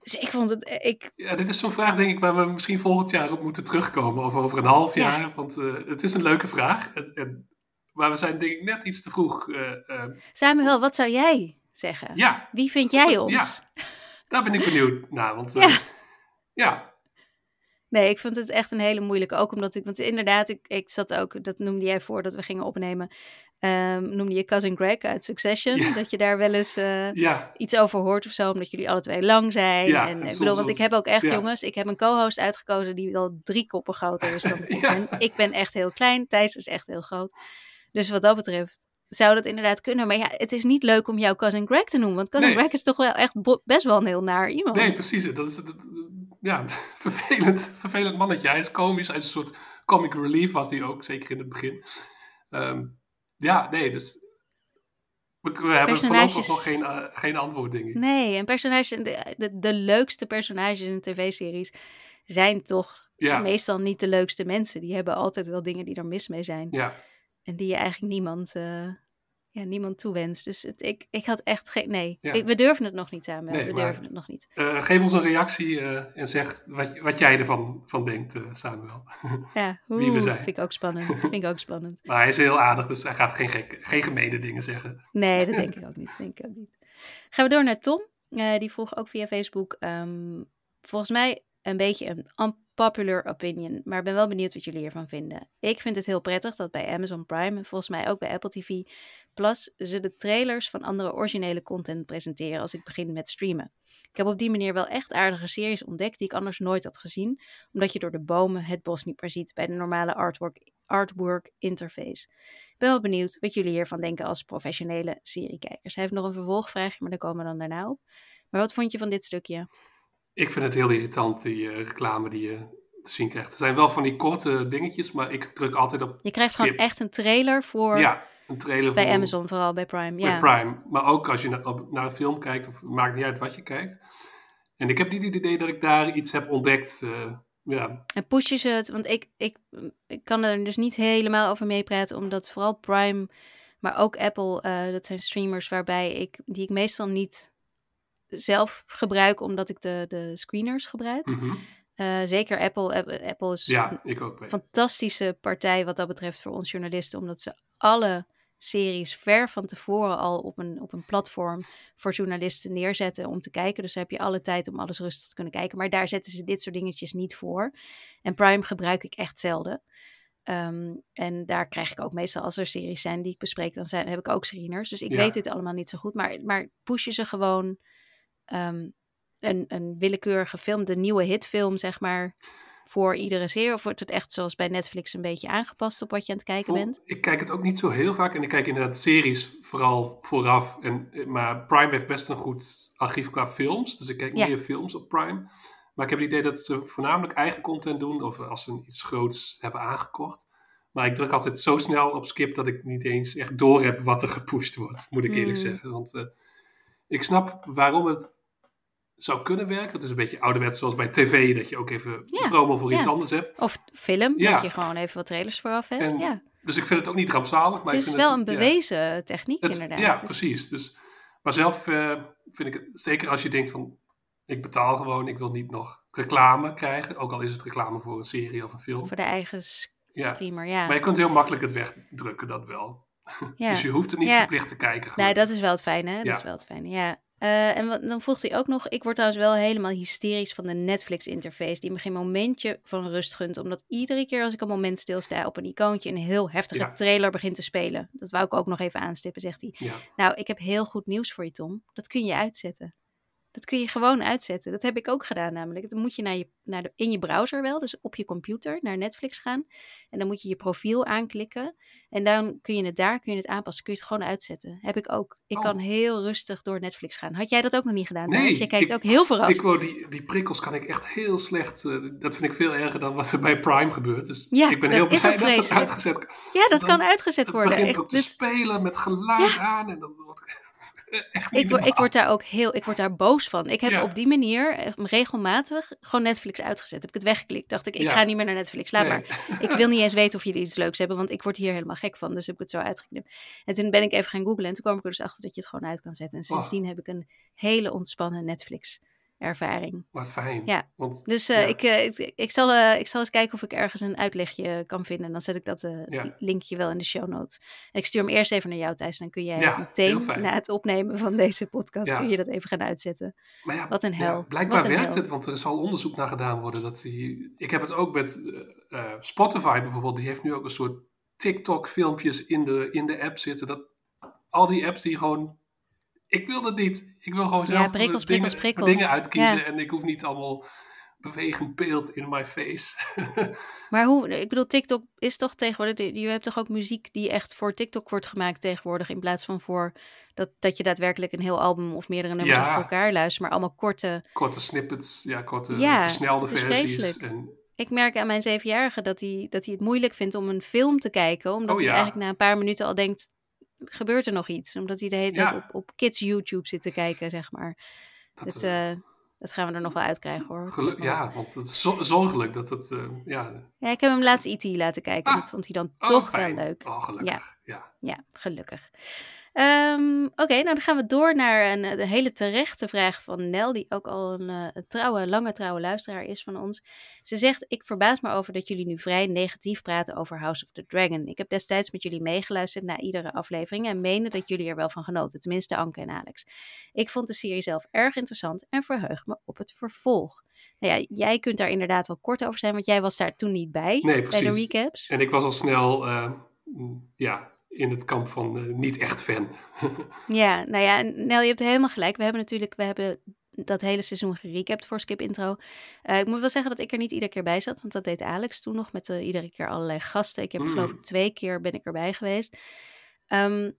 Dus ik vond het, eh, ik, Ja, dit is zo'n vraag, denk ik, waar we misschien volgend jaar op moeten terugkomen. Of over een half Ja. jaar. Want eh, het is een leuke vraag. En, en, maar we zijn, denk ik, net iets te vroeg. eh, Samuel, wat zou jij zeggen? ja, Wie vind jij Ja. ons? daar ben ik benieuwd naar. Want Ja. Nee, ik vond het echt een hele moeilijke. Ook omdat ik, want inderdaad, ik, ik zat ook, dat noemde jij voordat we gingen opnemen, ehm, noemde je Cousin Greg uit Succession. Ja. Dat je daar wel eens eh, ja, iets over hoort of zo, omdat jullie alle twee lang zijn. Ja, en en ik bedoel, want ik heb ook echt, jongens, ik heb een co-host uitgekozen die al drie koppen groter is dan dat ik ben. Ik ben echt heel klein, Thijs is echt heel groot. Dus wat dat betreft zou dat inderdaad kunnen. Maar ja, het is niet leuk om jouw Cousin Greg te noemen, want Cousin Nee. Greg is toch wel echt best wel een heel naar iemand. nee, precies. Dat is het. Ja, vervelend, vervelend mannetje. Hij is komisch. Hij is een soort comic relief, was hij ook, zeker in het begin. Ehm, ja, nee, dus. We, we hebben voorlopig nog geen, eh, geen antwoord, denk ik. Nee, en personages, de, de, de leukste personages in tv-series zijn toch Ja, meestal niet de leukste mensen. Die hebben altijd wel dingen die er mis mee zijn. ja. En die je eigenlijk niemand, eh, ja, niemand toewenst. Dus het, ik, ik had echt geen... Nee, Ja. Ik- we durven het nog niet samen. Nee, we maar- durven het nog niet. Eh, geef ons een reactie eh, en zeg wat, wat jij ervan van denkt, eh, Samuel. Ja, Wie we zijn. vind ik ook spannend. vind ik ook spannend. Maar hij is heel aardig, dus hij gaat geen, gek, geen gemene dingen zeggen. Nee, dat denk ik ook niet. Denk ik ook niet. Gaan we door naar Tom. Die vroeg ook via Facebook. ehm, volgens mij een beetje een unpopular opinion. Maar ik ben wel benieuwd wat jullie hiervan vinden. Ik vind het heel prettig dat bij Amazon Prime en volgens mij ook bij Apple TV Plus ze de trailers van andere originele content presenteren als ik begin met streamen. Ik heb op die manier wel echt aardige series ontdekt die ik anders nooit had gezien, omdat je door de bomen het bos niet meer ziet bij de normale artwork, artwork interface. Ik ben wel benieuwd wat jullie hiervan denken als professionele seriekijkers. Hij heeft nog een vervolgvraagje, maar daar komen we dan daarna op. Maar wat vond je van dit stukje? Ik vind het heel irritant, die eh, reclame die je te zien krijgt. Er zijn wel van die korte dingetjes, maar ik druk altijd op Je krijgt gewoon echt een trailer voor ja, een trailer bij voor, Amazon, vooral bij Prime. bij Ja. Prime. Maar ook als je na- op- naar een film kijkt, of maakt niet uit wat je kijkt. En ik heb niet het idee dat ik daar iets heb ontdekt. eh, ja, En pushen ze het, want ik, ik, ik kan er dus niet helemaal over meepraten, omdat vooral Prime, maar ook Apple, eh, dat zijn streamers waarbij ik, die ik meestal niet zelf gebruik, omdat ik de, de screeners gebruik. mhm. Eh, zeker Apple, Apple, Apple is ja ik ook. een fantastische partij wat dat betreft voor ons journalisten, omdat ze alle series ver van tevoren al op een, op een platform voor journalisten neerzetten om te kijken. Dus dan heb je alle tijd om alles rustig te kunnen kijken. Maar daar zetten ze dit soort dingetjes niet voor. En Prime gebruik ik echt zelden. Ehm, en daar krijg ik ook meestal, als er series zijn die ik bespreek, dan zijn, heb ik ook screeners. Dus ik Ja. weet dit allemaal niet zo goed. Maar, maar pushen ze gewoon ehm, een, een willekeurige film, de nieuwe hitfilm, zeg maar, voor iedere serie? Of wordt het echt zoals bij Netflix een beetje aangepast op wat je aan het kijken Vol- bent? Ik kijk het ook niet zo heel vaak. En ik kijk inderdaad series vooral vooraf. En, eh, maar Prime heeft best een goed archief qua films. Dus ik kijk Ja. meer films op Prime. Maar ik heb het idee dat ze voornamelijk eigen content doen. Of als ze iets groots hebben aangekocht. Maar ik druk altijd zo snel op skip dat ik niet eens echt door heb wat er gepusht wordt. Moet ik eerlijk Hmm. zeggen. Want eh, ik snap waarom het zou kunnen werken. Het is een beetje ouderwets zoals bij tv. Dat je ook even Ja, promo voor iets anders hebt. Of film, Ja. dat je gewoon even wat trailers vooraf hebt. En ja. Dus ik vind het ook niet rampzalig. Maar Het ik is vind wel een bewezen techniek, Het- inderdaad. Ja, precies. Dus, maar zelf eh, vind ik het, zeker als je denkt van, ik betaal gewoon, ik wil niet nog reclame krijgen. Ook al is het reclame voor een serie of een film. Voor de eigen streamer, ja. Maar je kunt heel makkelijk het wegdrukken, dat wel. Dus je hoeft het niet verplicht te kijken. Nee, dat is wel het fijne. Dat is wel het fijne, ja. Eh, en wat, dan vroeg hij ook nog, ik word trouwens wel helemaal hysterisch van de Netflix-interface, die me geen momentje van rust gunt, omdat iedere keer als ik een moment stilsta op een icoontje, een heel heftige Ja. trailer begint te spelen. Dat wou ik ook nog even aanstippen, zegt hij. Ja. Nou, ik heb heel goed nieuws voor je, Tom. Dat kun je uitzetten. Dat kun je gewoon uitzetten. Dat heb ik ook gedaan namelijk. Dan moet je naar je, naar de, in je browser wel, dus op je computer naar Netflix gaan. En dan moet je je profiel aanklikken. En dan kun je het daar kun je het aanpassen. Kun je het gewoon uitzetten. Heb ik ook. Ik Oh. kan heel rustig door Netflix gaan. Had jij dat ook nog niet gedaan? Nee? Jij kijkt ik- ook heel verrast. Ik word die, die prikkels kan ik echt heel slecht. eh, dat vind ik veel erger dan wat er bij Prime gebeurt. Dus Ja, ik ben heel blij dat het uitgezet ja, dat dan- kan uitgezet Het worden. begint Echt, ook te dit- spelen met geluid aan. En dan wordt echt Ik, word- ik word daar ook heel, ik word daar boos van. Ik heb Ja. op die manier eh, regelmatig gewoon Netflix uitgezet. Heb ik het weggeklikt. Dacht ik, ik Ja. ga niet meer naar Netflix. Laat Nee. maar. Ik wil niet eens weten of jullie iets leuks hebben, want ik word hier helemaal gek van. Dus heb ik het zo uitgeknipt. En toen ben ik even gaan googlen en toen kwam ik er dus achter dat je het gewoon uit kan zetten. En sindsdien heb ik een hele ontspannen Netflix ervaring. Wat fijn. Ja. Want, Dus eh, Ja. ik, eh, ik, ik, zal, eh, ik zal eens kijken of ik ergens een uitlegje kan vinden. En dan zet ik dat Ja. linkje wel in de show notes. En ik stuur hem eerst even naar jou, Thijs. Dan kun jij Ja, meteen na het opnemen van deze podcast kun je dat even gaan uitzetten. maar ja, Wat een hel. blijkbaar een werkt hel. het, want er zal onderzoek naar gedaan worden. Dat die, ik heb het ook met Spotify bijvoorbeeld. Die heeft nu ook een soort TikTok-filmpjes in de, in de app zitten. Dat, al die apps die gewoon. Ik wil dat niet. Ik wil gewoon Ja, zelf prikkels, dingen, prikkels, prikkels. dingen uitkiezen. Ja. En ik hoef niet allemaal bewegend beeld in my face. Maar hoe, ik bedoel, TikTok is toch tegenwoordig, je hebt toch ook muziek die echt voor TikTok wordt gemaakt tegenwoordig, in plaats van voor dat, dat je daadwerkelijk een heel album of meerdere nummers Ja. achter elkaar luistert, maar allemaal korte. korte snippets, ja, korte Ja, versnelde versies. vreselijk. En, Ik merk aan mijn zevenjarige dat hij, dat hij het moeilijk vindt om een film te kijken, omdat Oh, hij ja. eigenlijk na een paar minuten al denkt, gebeurt er nog iets? Omdat hij de hele tijd Ja. op, op kids YouTube zit te kijken, zeg maar. dat, Dat, eh, eh, dat gaan we er nog wel uitkrijgen hoor. ja, want het is zo- zorgelijk dat het, eh, ja, Ja, ik heb hem laatst E.T. laten kijken. Ah. Dat vond hij dan oh, toch fijn. wel leuk. Oh, gelukkig, ja. Ja, gelukkig. Ehm, Oké, nou dan gaan we door naar een, een hele terechte vraag van Nel, die ook al een, eh, een trouwe, lange trouwe luisteraar is van ons. Ze zegt, ik verbaas me over dat jullie nu vrij negatief praten over House of the Dragon. Ik heb destijds met jullie meegeluisterd naar iedere aflevering en meende dat jullie er wel van genoten, tenminste Anke en Alex. Ik vond de serie zelf erg interessant en verheug me op het vervolg. Nou ja, jij kunt daar inderdaad wel kort over zijn, want jij was daar toen niet bij, Nee, bij de recaps. En ik was al snel, eh, ja, in het kamp van eh, niet echt fan. Ja, nou ja, Nel, je hebt helemaal gelijk. We hebben natuurlijk, we hebben dat hele seizoen gerecapt voor Skip Intro. Eh, ik moet wel zeggen dat ik er niet iedere keer bij zat, want dat deed Alex toen nog met eh, iedere keer allerlei gasten. Ik heb Mm. geloof ik twee keer ben ik erbij geweest. Ehm,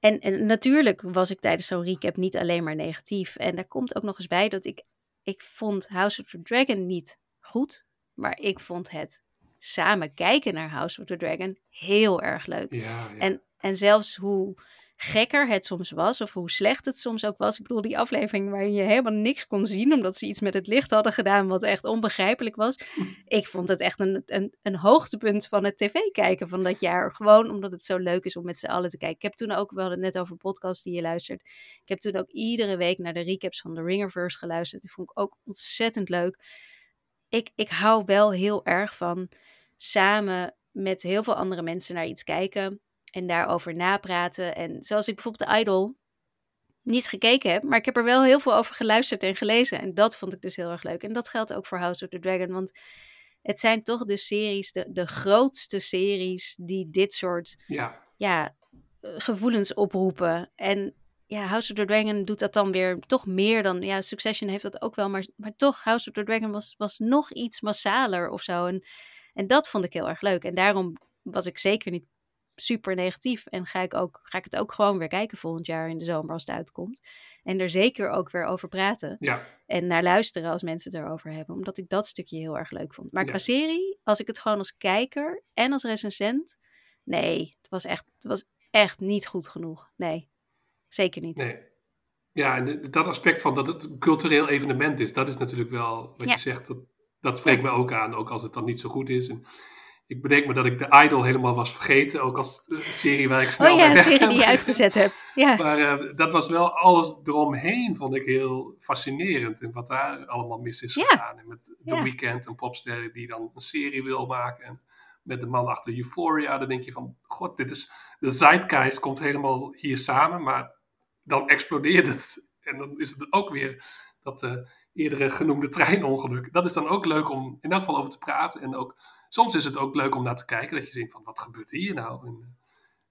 en, en natuurlijk was ik tijdens zo'n recap niet alleen maar negatief. En daar komt ook nog eens bij dat ik, ik vond House of the Dragon niet goed, maar ik vond het samen kijken naar House of the Dragon heel erg leuk. Ja, ja. En, en zelfs hoe gekker het soms was, of hoe slecht het soms ook was. Ik bedoel, die aflevering waarin je helemaal niks kon zien, omdat ze iets met het licht hadden gedaan wat echt onbegrijpelijk was. Ik vond het echt een, een, een hoogtepunt van het tv-kijken van dat jaar. Gewoon omdat het zo leuk is om met z'n allen te kijken. Ik heb toen ook, we hadden het net over podcasts die je luistert. Ik heb toen ook iedere week naar de recaps van de Ringerverse geluisterd. Die vond ik ook ontzettend leuk. Ik, ik hou wel heel erg van samen met heel veel andere mensen naar iets kijken en daarover napraten. En zoals ik bijvoorbeeld de Idol niet gekeken heb, maar ik heb er wel heel veel over geluisterd en gelezen. En dat vond ik dus heel erg leuk. En dat geldt ook voor House of the Dragon, want het zijn toch de series, de, de grootste series die dit soort ja. ja, gevoelens oproepen. En ja, House of the Dragon doet dat dan weer toch meer dan... Ja, Succession heeft dat ook wel, maar, maar toch, House of the Dragon was, was nog iets massaler of zo. En, en dat vond ik heel erg leuk. En daarom was ik zeker niet super negatief. En ga ik, ook, ga ik het ook gewoon weer kijken volgend jaar in de zomer als het uitkomt. En er zeker ook weer over praten. ja. En naar luisteren als mensen het erover hebben. Omdat ik dat stukje heel erg leuk vond. Maar Ja. qua serie, als ik het gewoon als kijker en als recensent... Nee, het was echt, het was echt niet goed genoeg. Nee, zeker niet. Nee. Ja, en dat aspect van dat het een cultureel evenement is, dat is natuurlijk wel wat Ja. je zegt. Dat, dat spreekt me ook aan, ook als het dan niet zo goed is. En ik bedenk me dat ik de Idol helemaal was vergeten, ook als eh, serie waar ik snel Oh ja, een serie die je uitgezet hebt. Ja, Maar eh, dat was wel alles eromheen, vond ik heel fascinerend. En wat daar allemaal mis is Ja. gegaan. En met The Ja. Weeknd, een popster die dan een serie wil maken. En met de man achter Euphoria, dan denk je van... God, dit is... De zeitgeist komt helemaal hier samen, maar dan explodeert het. En dan is het ook weer dat eh, eerdere genoemde treinongeluk. Dat is dan ook leuk om in elk geval over te praten. En ook, soms is het ook leuk om naar te kijken. Dat je denkt van, wat gebeurt hier nou? Eh,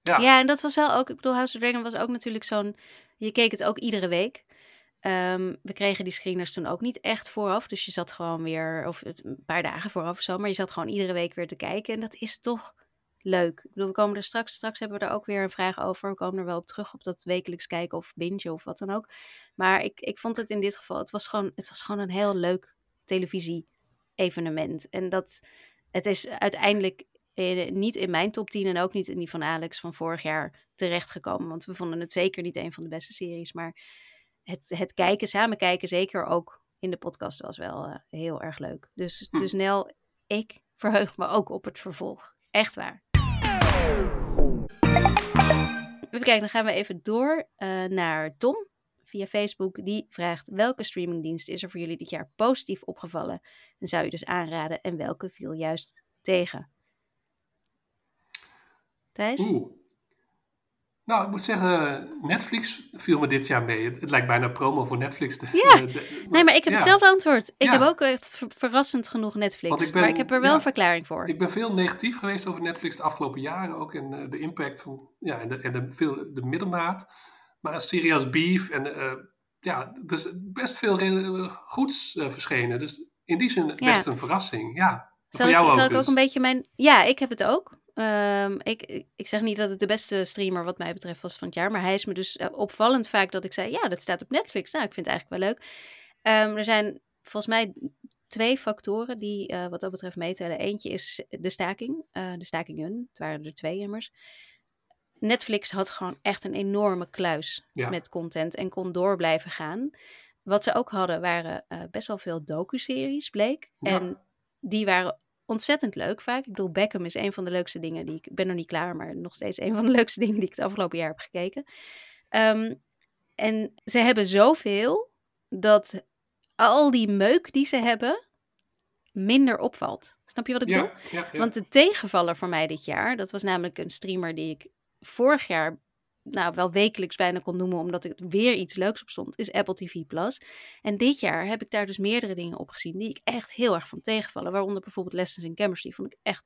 ja. ja, en dat was wel ook... Ik bedoel, House of Dragon was ook natuurlijk zo'n... Je keek het ook iedere week. Ehm, we kregen die screeners toen ook niet echt vooraf. Dus je zat gewoon weer, of een paar dagen vooraf of zo, maar je zat gewoon iedere week weer te kijken. En dat is toch leuk. Ik bedoel, we komen er straks, straks hebben we er ook weer een vraag over. We komen er wel op terug op dat wekelijks kijken of binge of wat dan ook. Maar ik, ik vond het in dit geval, het was gewoon, het was gewoon een heel leuk televisie-evenement. En dat, het is uiteindelijk eh, niet in mijn top 10 en ook niet in die van Alex van vorig jaar terechtgekomen. Want we vonden het zeker niet een van de beste series. Maar het, het kijken, samen kijken, zeker ook in de podcast was wel uh, heel erg leuk. Dus, Hm. dus Nel, ik verheug me ook op het vervolg. Echt waar. Even kijken, dan gaan we even door uh, naar Tom via Facebook. Die vraagt: welke streamingdienst is er voor jullie dit jaar positief opgevallen? En zou je dus aanraden en welke viel juist tegen? Thijs? Oeh. Nou, ik moet zeggen, Netflix viel me dit jaar mee. Het, het lijkt bijna promo voor Netflix. Te, Ja. de- de- Nee, maar ik heb ja. hetzelfde antwoord. Ik Ja. heb ook echt ver- verrassend genoeg Netflix. Want ik ben- maar ik heb er wel ja. een verklaring voor. Ik ben veel negatief geweest over Netflix de afgelopen jaren ook. En eh, de impact van, ja, en de, en de, veel, de middelmaat. Maar een serie als Beef en eh, ja, er is best veel goeds eh, verschenen. Dus in die zin best een verrassing, ja. Zal voor ik, zal ik dus. ook een beetje mijn... Ja, ik heb het ook. Ehm, ik, ik- zeg niet dat het de beste streamer wat mij betreft was van het jaar. Maar hij is me dus eh, opvallend vaak dat ik zei... Ja, dat staat op Netflix. Nou, ik vind het eigenlijk wel leuk. Ehm, er zijn volgens mij twee factoren die eh, wat dat betreft meetellen. Eentje is de staking. eh, de stakingen. Het waren er twee immers. Netflix had gewoon echt een enorme kluis Ja. met content en kon door blijven gaan. Wat ze ook hadden waren best wel veel docu-series, bleek. Ja. En die waren ontzettend leuk vaak. Ik bedoel, Beckham is een van de leukste dingen die ik... Ik ben nog niet klaar, maar nog steeds een van de leukste dingen die ik het afgelopen jaar heb gekeken. Ehm, en ze hebben zoveel dat al die meuk die ze hebben minder opvalt. Snap je wat ik bedoel? ja, ja, ja. Want de tegenvaller voor mij dit jaar, dat was namelijk een streamer die ik vorig jaar nou, wel wekelijks bijna kon noemen, omdat er weer iets leuks op stond, is Apple TV Plus. En dit jaar heb ik daar dus meerdere dingen op gezien die ik echt heel erg van tegenvallen. Waaronder bijvoorbeeld Lessons in Chemistry. Vond ik echt,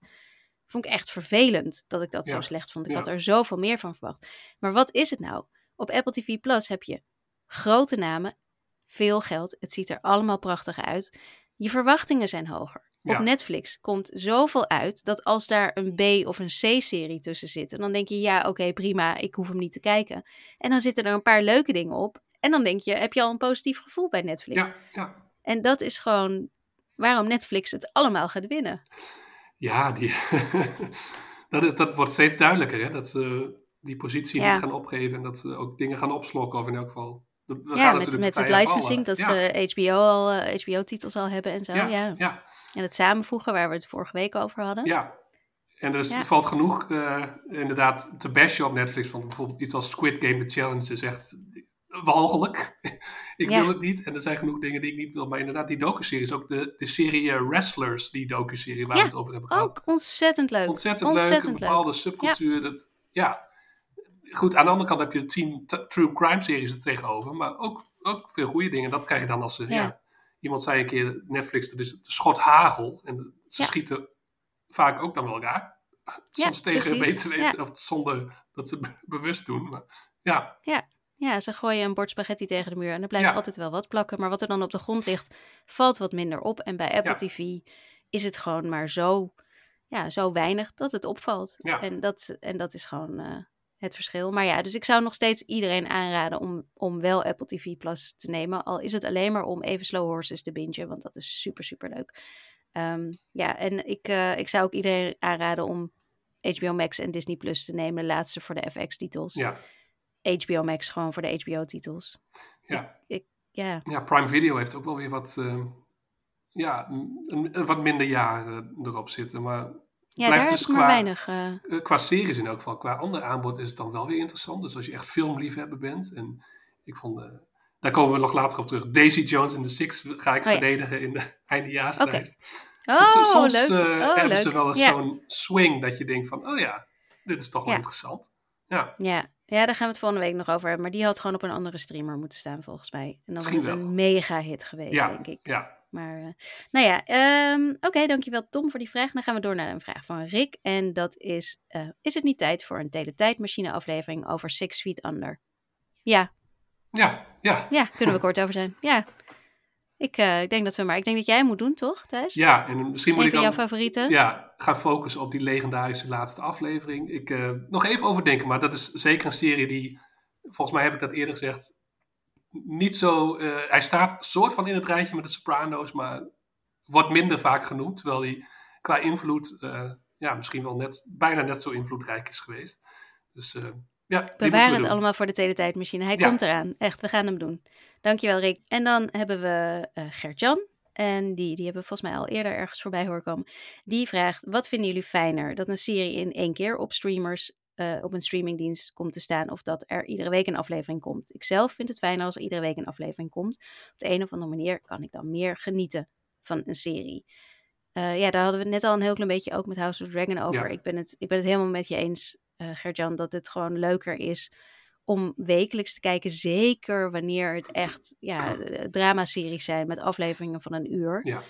vond ik echt vervelend dat ik dat zo slecht vond. Ik ja. had er zoveel meer van verwacht. Maar wat is het nou? Op Apple TV Plus heb je grote namen, veel geld. Het ziet er allemaal prachtig uit. Je verwachtingen zijn hoger. Ja. Op Netflix komt zoveel uit dat als daar een B- of een C-serie tussen zit, dan denk je ja, oké, prima, ik hoef hem niet te kijken. En dan zitten er een paar leuke dingen op. En dan denk je, heb je al een positief gevoel bij Netflix? ja, ja. En dat is gewoon waarom Netflix het allemaal gaat winnen. Ja, die, dat, dat wordt steeds duidelijker, hè? Dat ze die positie Ja. niet gaan opgeven en dat ze ook dingen gaan opslokken, of in elk geval. Dat- ja, met, met het licensing, dat ze HBO al, eh, HBO-titels al hebben en zo. Ja, ja, ja, En het samenvoegen, waar we het vorige week over hadden. ja. En dus er valt genoeg eh, inderdaad te bashen op Netflix. Want bijvoorbeeld iets als Squid Game The Challenge is echt walgelijk. ik wil het niet. En er zijn genoeg dingen die ik niet wil. Maar inderdaad, die docu-series, ook de, de serie eh, Wrestlers, die docu-serie waar we het over hebben gehad. Ook ontzettend leuk. Ontzettend, leuk, Ontzettend een leuk. bepaalde subcultuur. Dat, ja. Goed, aan de andere kant heb je de tien true crime series er tegenover. Maar ook, ook veel goede dingen. Dat krijg je dan als ze... Ja. Ja. iemand zei een keer, Netflix, dat is de schot hagel. En ze Ja. schieten vaak ook dan wel raak. Soms tegen precies. weten of zonder dat ze be- bewust doen. Maar, ja, Ja, ze gooien een bord spaghetti tegen de muur en er blijft Ja. altijd wel wat plakken. Maar wat er dan op de grond ligt, valt wat minder op. En bij Apple Ja. TV is het gewoon maar zo, ja, zo weinig dat het opvalt. Ja. En, dat, en dat is gewoon eh, het verschil. Maar ja, dus ik zou nog steeds iedereen aanraden om, om wel Apple TV Plus te nemen. Al is het alleen maar om even Slow Horses te bingen, want dat is super, super leuk. Ehm, ja, en ik, eh, ik zou ook iedereen aanraden om HBO Max en Disney Plus te nemen. De laatste voor de FX-titels. ja, HBO Max gewoon voor de HBO-titels. ja. Ja, ja, Prime Video heeft ook wel weer wat... eh, ja, een, een wat minder jaren erop zitten. Maar ja blijft daar dus ik maar qua- weinig. eh, Eh, qua series in elk geval, qua ander aanbod is het dan wel weer interessant. Dus als je echt filmliefhebber bent. En ik vond, eh, daar komen we nog later op terug. Daisy Jones in the Six ga ik ja. verdedigen in de eindejaarslijst. Oh, Dat ze- soms leuk. oh, hebben leuk. ze wel eens ja. zo'n swing dat je denkt van, oh ja, dit is toch wel Ja. interessant. Ja, Ja. ja, daar gaan we het volgende week nog over hebben. Maar die had gewoon op een andere streamer moeten staan, volgens mij. En dan was het een mega hit geweest, denk ik. ja. Maar, eh, nou ja, ehm, oké, dankjewel Tom voor die vraag. Dan gaan we door naar een vraag van Rick. En dat is, eh, is het niet tijd voor een teletijdmachine aflevering over Six Feet Under? Ja, Ja, ja. Ja, kunnen we kort over zijn. Ja. Ik, uh, ik denk dat we maar. Ik denk dat jij moet doen, toch, Thijs? Ja, en misschien moet ik dan, jouw favorieten? Ja, gaan focussen op die legendarische laatste aflevering. Ik nog even overdenken, maar dat is zeker een serie die, volgens mij heb ik dat eerder gezegd, niet zo. Uh, hij staat soort van in het rijtje met de Sopranos, maar wordt minder vaak genoemd, terwijl hij qua invloed, ja, misschien wel net, bijna net zo invloedrijk is geweest. Dus ja, Bewaar het allemaal voor de teletijdmachine. Hij ja. komt eraan. Echt, we gaan hem doen. Dankjewel, Rick. En dan hebben we uh, Gert-Jan. En die, die hebben we volgens mij al eerder ergens voorbij horen komen. Die vraagt, wat vinden jullie fijner? Dat een serie in één keer op streamers, uh, op een streamingdienst komt te staan... of dat er iedere week een aflevering komt? Ik zelf vind het fijner als er iedere week een aflevering komt. Op de een of andere manier kan ik dan meer genieten van een serie. Uh, ja, daar hadden we net al een heel klein beetje ook met House of Dragon over. Ja. Ik, ben het, ik ben het helemaal met je eens uh, Gertjan, dat het gewoon leuker is om wekelijks te kijken. Zeker wanneer het echt ja, dramaseries zijn met afleveringen van een uur. Ja.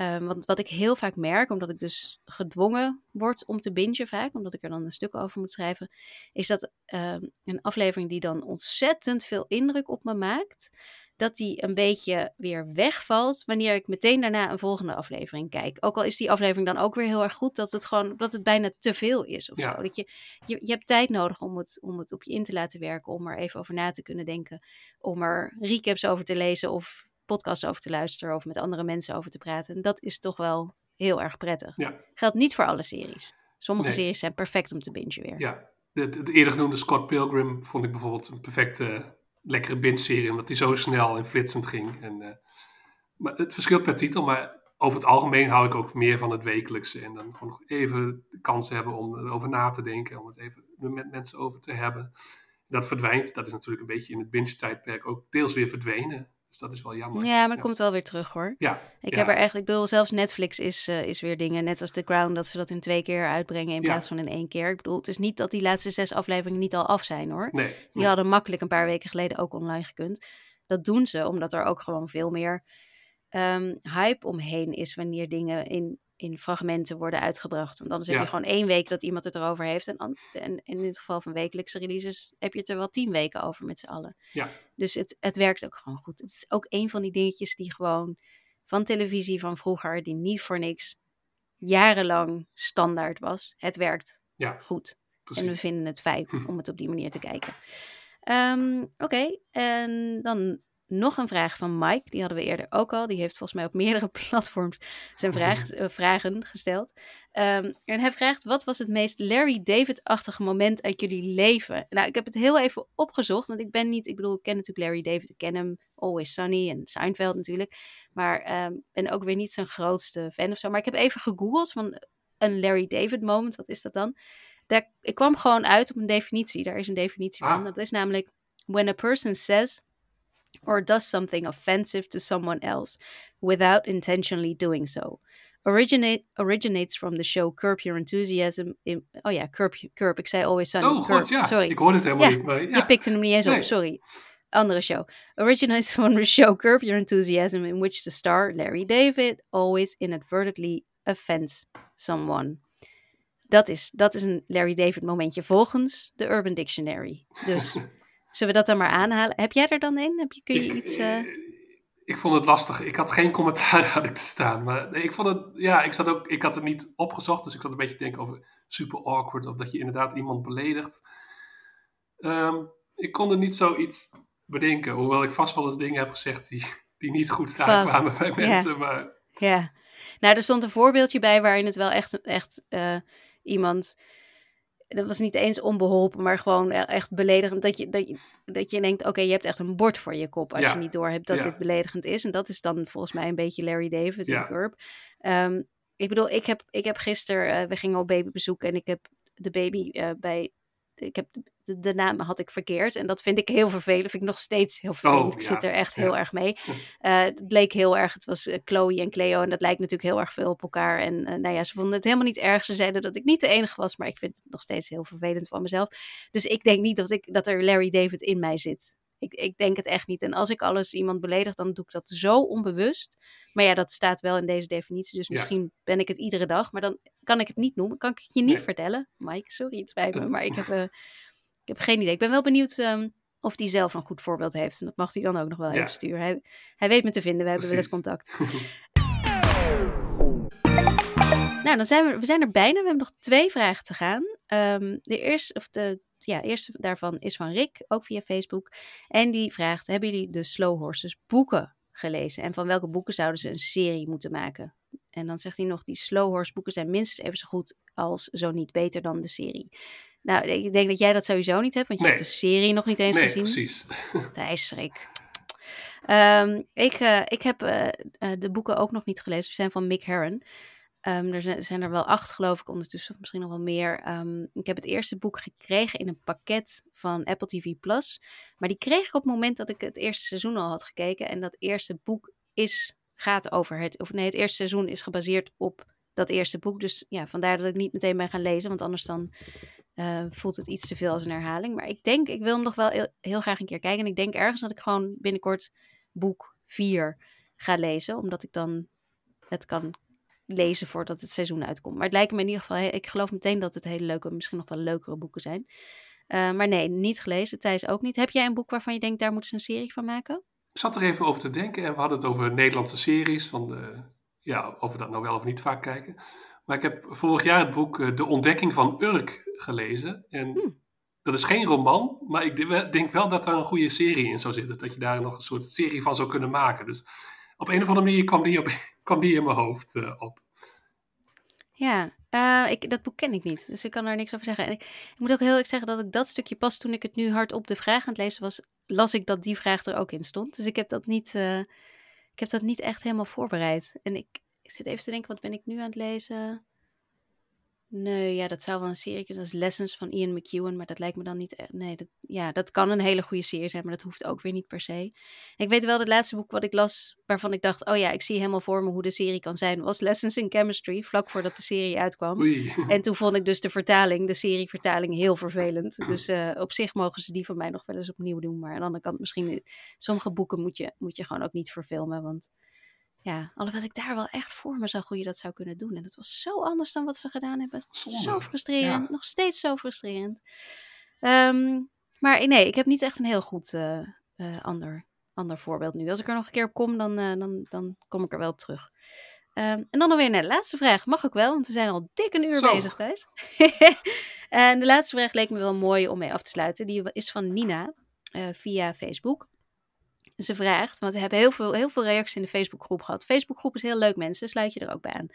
Um, want wat ik heel vaak merk, omdat ik dus gedwongen word om te bingen vaak, omdat ik er dan een stuk over moet schrijven, is dat um, een aflevering die dan ontzettend veel indruk op me maakt, dat die een beetje weer wegvalt wanneer ik meteen daarna een volgende aflevering kijk. Ook al is die aflevering dan ook weer heel erg goed, dat het gewoon dat het bijna te veel is of Ja. zo. Dat je, je, je hebt tijd nodig om het, om het op je in te laten werken, om er even over na te kunnen denken, om er recaps over te lezen of podcasts over te luisteren of met andere mensen over te praten. En dat is toch wel heel erg prettig. Ja. Geldt niet voor alle series. Sommige Nee. series zijn perfect om te bingen weer. Ja, het, het eerder genoemde Scott Pilgrim vond ik bijvoorbeeld een perfecte, lekkere binge-serie, omdat die zo snel en flitsend ging. En, eh, maar het verschilt per titel, maar over het algemeen hou ik ook meer van het wekelijkse. En dan gewoon nog even de kans hebben om erover na te denken, om het even met mensen over te hebben. Dat verdwijnt, dat is natuurlijk een beetje in het binge-tijdperk ook deels weer verdwenen. Dus dat is wel jammer. Ja, maar het komt wel weer terug hoor. Ja, Ik ja. heb er echt, ik bedoel, zelfs Netflix is, eh, is weer dingen, net als The Crown, dat ze dat in twee keer uitbrengen in plaats van in één keer. Ik bedoel, het is niet dat die laatste zes afleveringen niet al af zijn hoor. Nee, Die nee. hadden makkelijk een paar weken geleden ook online gekund. Dat doen ze omdat er ook gewoon veel meer ehm, hype omheen is wanneer dingen in, in fragmenten worden uitgebracht. Want anders heb Ja. je gewoon één week dat iemand het erover heeft. En, an- en in dit geval van wekelijkse releases heb je het er wel tien weken over met z'n allen. Ja. Dus het, het werkt ook gewoon goed. Het is ook een van die dingetjes die gewoon van televisie van vroeger, die niet voor niks jarenlang standaard was. Het werkt Ja, goed. precies. En we vinden het fijn om het op die manier te kijken. Ehm, Oké, en dan nog een vraag van Mike. Die hadden we eerder ook al. Die heeft volgens mij op meerdere platforms zijn vraag, eh, vragen gesteld. Ehm, en hij vraagt: Wat was het meest Larry David-achtige moment uit jullie leven? Nou, ik heb het heel even opgezocht. Want ik ben niet, ik bedoel, ik ken natuurlijk Larry David. Ik ken hem Always Sunny en Seinfeld natuurlijk. Maar ehm, ben ook weer niet zijn grootste fan of zo. Maar ik heb even gegoogeld van een Larry David moment. Wat is dat dan? Daar, ik kwam gewoon uit op een definitie. Daar is een definitie van. Ah. Dat is namelijk: When a person says or does something offensive to someone else without intentionally doing so. Originate, originates from the show Curb Your Enthusiasm. In, oh ja, Curb, Curb. Ik zei Always Sunny. Oh, god, ja. Sorry. Ik hoorde het helemaal Ja, niet. Maar ja. Je pikte hem niet eens op, Nee. sorry. Andere show. Originates from the show Curb Your Enthusiasm, in which the star, Larry David, always inadvertently offends someone. Dat is, dat is een Larry David momentje volgens de Urban Dictionary. Dus zullen we dat dan maar aanhalen? Heb jij er dan een? Heb je, kun je ik, iets... eh, ik vond het lastig. Ik had geen commentaar had ik te staan. Maar nee, ik vond het, ja, ik zat ook, ik had het niet opgezocht, dus ik zat een beetje te denken over super awkward of dat je inderdaad iemand beledigt. Ehm, ik kon er niet zoiets bedenken, hoewel ik vast wel eens dingen heb gezegd die, die niet goed aankwamen bij ja. mensen. Maar Ja, nou, er stond een voorbeeldje bij waarin het wel echt, echt eh, iemand. Dat was niet eens onbeholpen, maar gewoon e- echt beledigend. Dat je, dat je, dat je denkt: oké, je hebt echt een bord voor je kop. Als Ja. je niet doorhebt dat Ja. dit beledigend is. En dat is dan volgens mij een beetje Larry David Ja. in Curb. Ehm, ik bedoel, ik heb, ik heb gisteren. eh, we gingen op babybezoek en ik heb de baby eh, bij. Ik heb de, de naam had ik verkeerd. En dat vind ik heel vervelend. Vind ik nog steeds heel vervelend. Oh, ik ja. zit er echt Ja. heel erg mee. Eh, het leek heel erg, het was eh, Chloe en Cleo en dat lijkt natuurlijk heel erg veel op elkaar. En eh, nou ja, ze vonden het helemaal niet erg. Ze zeiden dat ik niet de enige was, maar ik vind het nog steeds heel vervelend van mezelf. Dus ik denk niet dat, ik, dat er Larry David in mij zit. Ik, ik denk het echt niet. En als ik alles iemand beledig, dan doe ik dat zo onbewust. Maar ja, dat staat wel in deze definitie. Dus Ja. misschien ben ik het iedere dag, maar dan kan ik het niet noemen. Kan ik het je niet Nee. vertellen? Mike, sorry, het spijt me, maar ik heb, eh, ik heb geen idee. Ik ben wel benieuwd. ehm, of die zelf een goed voorbeeld heeft. En dat mag hij dan ook nog wel Ja. even sturen. Hij, hij weet me te vinden, we hebben wel eens contact. Nou, dan zijn we, we zijn er bijna. We hebben nog twee vragen te gaan. Ehm, de eerste, of de ja, eerste daarvan is van Rick, ook via Facebook. En die vraagt: Hebben jullie de Slow Horses boeken gelezen? En van welke boeken zouden ze een serie moeten maken? En dan zegt hij nog: Die Slow Horse boeken zijn minstens even zo goed als zo niet beter dan de serie. Nou, ik denk dat jij dat sowieso niet hebt, want je Nee. hebt de serie nog niet eens Nee, gezien. precies. Thijs Rick. Ehm, ik, eh, ik heb eh, eh, de boeken ook nog niet gelezen. Ze zijn van Mick Herron. Ehm, er zijn, er wel acht, geloof ik, ondertussen, of misschien nog wel meer. Ehm, ik heb het eerste boek gekregen in een pakket van Apple TV Plus. Maar die kreeg ik op het moment dat ik het eerste seizoen al had gekeken. En dat eerste boek is, gaat over het. Of nee, het eerste seizoen is gebaseerd op dat eerste boek. Dus ja, vandaar dat ik niet meteen ben gaan lezen. Want anders dan eh, voelt het iets te veel als een herhaling. Maar ik denk, ik wil hem nog wel heel, heel graag een keer kijken. En ik denk ergens dat ik gewoon binnenkort boek 4 ga lezen. Omdat ik dan het kan lezen voordat het seizoen uitkomt. Maar het lijkt me in ieder geval, ik geloof meteen dat het hele leuke, misschien nog wel leukere boeken zijn. Eh, maar nee, niet gelezen. Thijs ook niet. Heb jij een boek waarvan je denkt, daar moeten ze een serie van maken? Ik zat er even over te denken en we hadden het over Nederlandse series. Van de, ja, of we dat nou wel of niet vaak kijken. Maar ik heb vorig jaar het boek eh, De Ontdekking van Urk gelezen. En Hmm. dat is geen roman, maar ik de- denk wel dat daar een goede serie in zou zitten. Dat je daar nog een soort serie van zou kunnen maken. Dus op een of andere manier kwam die, op, kwam die in mijn hoofd eh, op. Ja, eh, ik, dat boek ken ik niet, dus ik kan daar niks over zeggen. En ik, moet ook heel eerlijk zeggen dat ik dat stukje pas toen ik het nu hardop de vraag aan het lezen was, las ik dat die vraag er ook in stond. Dus ik heb dat niet, eh, ik heb dat niet echt helemaal voorbereid. En ik zit even te denken, wat ben ik nu aan het lezen? Nee, ja, dat zou wel een serie kunnen. Dat is Lessons van Ian McEwan, maar dat lijkt me dan niet... echt- Nee, dat, ja, dat kan een hele goede serie zijn, maar dat hoeft ook weer niet per se. Ik weet wel, het laatste boek wat ik las, waarvan ik dacht... Oh ja, ik zie helemaal voor me hoe de serie kan zijn, was Lessons in Chemistry, vlak voordat de serie uitkwam. Oei. En toen vond ik dus de vertaling, de serievertaling, heel vervelend. Dus eh, op zich mogen ze die van mij nog wel eens opnieuw doen. Maar aan de andere kant, misschien sommige boeken moet je, moet je gewoon ook niet verfilmen. Want ja, alhoewel ik daar wel echt voor me zag hoe je dat zou kunnen doen. En dat was zo anders dan wat ze gedaan hebben. Zonde. Zo frustrerend, Ja. nog steeds zo frustrerend. Ehm, maar nee, ik heb niet echt een heel goed eh, eh, ander, ander voorbeeld nu. Als ik er nog een keer op kom, dan, eh, dan, dan kom ik er wel op terug. Ehm, en dan alweer naar de laatste vraag. Mag ook wel, want we zijn al dik een uur Zo. bezig, Thijs. en de laatste vraag leek me wel mooi om mee af te sluiten. Die is van Nina eh, via Facebook. Ze vraagt, want we hebben heel veel, heel veel reacties in de Facebookgroep gehad. Facebookgroep is heel leuk, mensen. Sluit je er ook bij aan.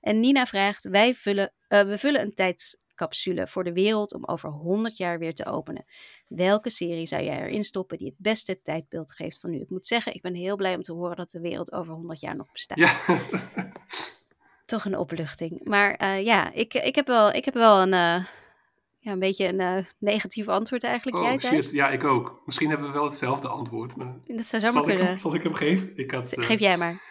En Nina vraagt, wij vullen, eh, we vullen een tijdscapsule voor de wereld om over 100 jaar weer te openen. Welke serie zou jij erin stoppen die het beste tijdbeeld geeft van nu? Ik moet zeggen, ik ben heel blij om te horen dat de wereld over 100 jaar nog bestaat. Ja. Toch een opluchting. Maar eh, ja, ik, ik, heb wel, ik heb wel een, eh, ja, een beetje een eh, negatief antwoord eigenlijk. Oh jij, Thijs? shit, ja, ik ook. Misschien hebben we wel hetzelfde antwoord. Maar Dat zou zomaar zal, ik kunnen. hem, zal ik hem geven? Ik had eh, Geef jij maar.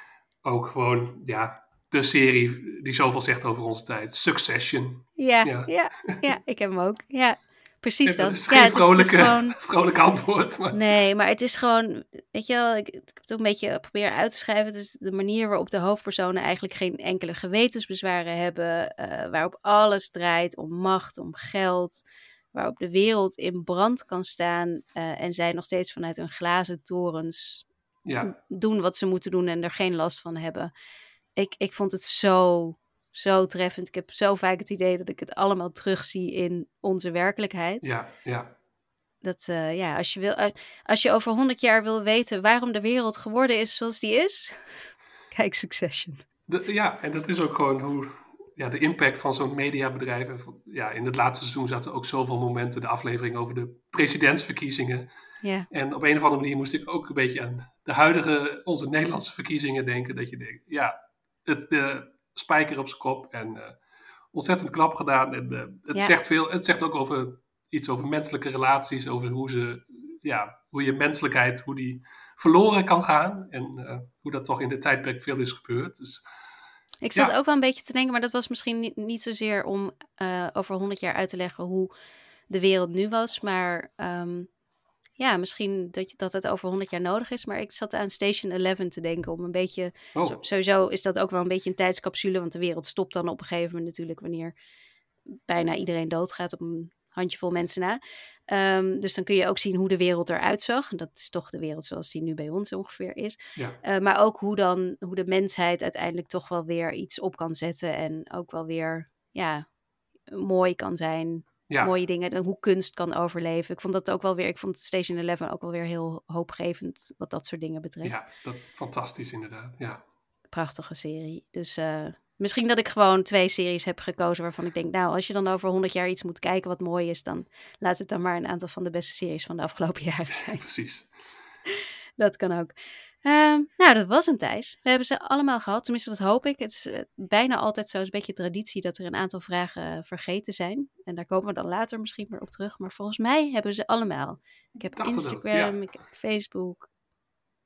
ook gewoon, ja, de serie die zoveel zegt over onze tijd. Succession. Ja, Ja. ja. Ja, ik heb hem ook. Ja, precies dat. dat is ja, geen het is- het is vrolijke, gewoon... vrolijk antwoord. Maar... Nee, maar het is gewoon, weet je wel, ik, ik heb het ook een beetje proberen uit te schrijven. Het is de manier waarop de hoofdpersonen eigenlijk geen enkele gewetensbezwaren hebben. eh, waarop alles draait om macht, om geld. Waarop de wereld in brand kan staan. eh, en zij nog steeds vanuit hun glazen torens Ja, doen wat ze moeten doen en er geen last van hebben. Ik, ik vond het zo, zo treffend. Ik heb zo vaak het idee dat ik het allemaal terugzie in onze werkelijkheid. ja, ja. Dat, eh, ja, als je, wil, eh, als je over 100 jaar wil weten waarom de wereld geworden is zoals die is, kijk Succession. De- ja, en dat is ook gewoon hoe ja, de impact van zo'n mediabedrijf. Ja, in het laatste seizoen zaten ook zoveel momenten, de aflevering over de presidentsverkiezingen. Ja, En op een of andere manier moest ik ook een beetje aan de huidige, onze Nederlandse verkiezingen denken. Dat je denkt, ja, het, de spijker op zijn kop en eh, ontzettend knap gedaan. En eh, het, Ja. zegt veel, het zegt ook over iets over menselijke relaties, over hoe, ze, ja, hoe je menselijkheid, hoe die verloren kan gaan. En eh, hoe dat toch in de tijdperk veel is gebeurd. Dus ik zat Ja. ook wel een beetje te denken, maar dat was misschien niet, niet zozeer om over 100 jaar uit te leggen hoe de wereld nu was, maar ehm, ja, misschien dat, je- dat het over 100 jaar nodig is. Maar ik zat aan Station 11 te denken om een beetje oh, Sowieso is dat ook wel een beetje een tijdscapsule, want de wereld stopt dan op een gegeven moment natuurlijk wanneer bijna iedereen doodgaat op een handjevol mensen na. Ehm, dus dan kun je ook zien hoe de wereld eruit zag. Dat is toch de wereld zoals die nu bij ons ongeveer is. Ja. Eh, maar ook hoe dan hoe de mensheid uiteindelijk toch wel weer iets op kan zetten. En ook wel weer ja, mooi kan zijn. Ja. Mooie dingen. En hoe kunst kan overleven. Ik vond dat ook wel weer. Ik vond Station Eleven ook wel weer heel hoopgevend. Wat dat soort dingen betreft. ja, dat fantastisch inderdaad. Ja. Prachtige serie. Dus eh, misschien dat ik gewoon twee series heb gekozen waarvan ik denk, nou, als je dan over 100 jaar iets moet kijken wat mooi is, dan laat het dan maar een aantal van de beste series van de afgelopen jaren zijn. Precies. dat kan ook. Ehm, nou, dat was een Thijs. We hebben ze allemaal gehad, tenminste dat hoop ik. Het is eh, bijna altijd zo, het is een beetje traditie dat er een aantal vragen eh, vergeten zijn. En daar komen we dan later misschien weer op terug. Maar volgens mij hebben ze allemaal. Ik heb Dacht Instagram, ja. ik heb Facebook,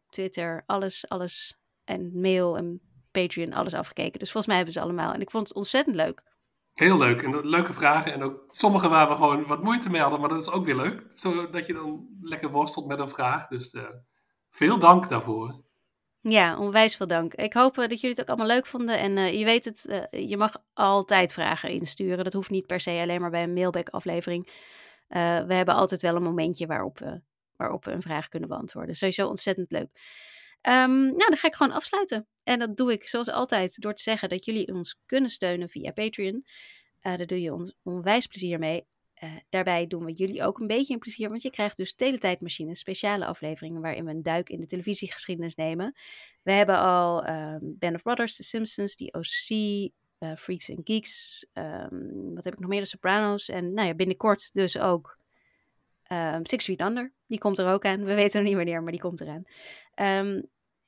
Twitter, alles, alles. En mail en Patreon, alles afgekeken. Dus volgens mij hebben ze allemaal. En ik vond het ontzettend leuk. Heel leuk. En leuke vragen. En ook sommige waar we gewoon wat moeite mee hadden. Maar dat is ook weer leuk. Zodat je dan lekker worstelt met een vraag. Dus eh, veel dank daarvoor. Ja, onwijs veel dank. Ik hoop eh, dat jullie het ook allemaal leuk vonden. En eh, je weet het, eh, je mag altijd vragen insturen. Dat hoeft niet per se alleen maar bij een mailback-aflevering. We hebben altijd wel een momentje waarop we, waarop een vraag kunnen beantwoorden. Sowieso ontzettend leuk. Ehm, nou, dan ga ik gewoon afsluiten. En dat doe ik zoals altijd door te zeggen dat jullie ons kunnen steunen via Patreon. Daar doe je ons onwijs plezier mee. Eh, daarbij doen we jullie ook een beetje een plezier, want je krijgt dus Teletijdmachine, speciale afleveringen waarin we een duik in de televisiegeschiedenis nemen. We hebben al ehm Band of Brothers, The Simpsons, The OC, eh, Freaks and Geeks, ehm, wat heb ik nog meer, The Sopranos en nou ja, binnenkort dus ook ehm, Six Feet Under. Die komt er ook aan. We weten nog niet wanneer, maar die komt eraan.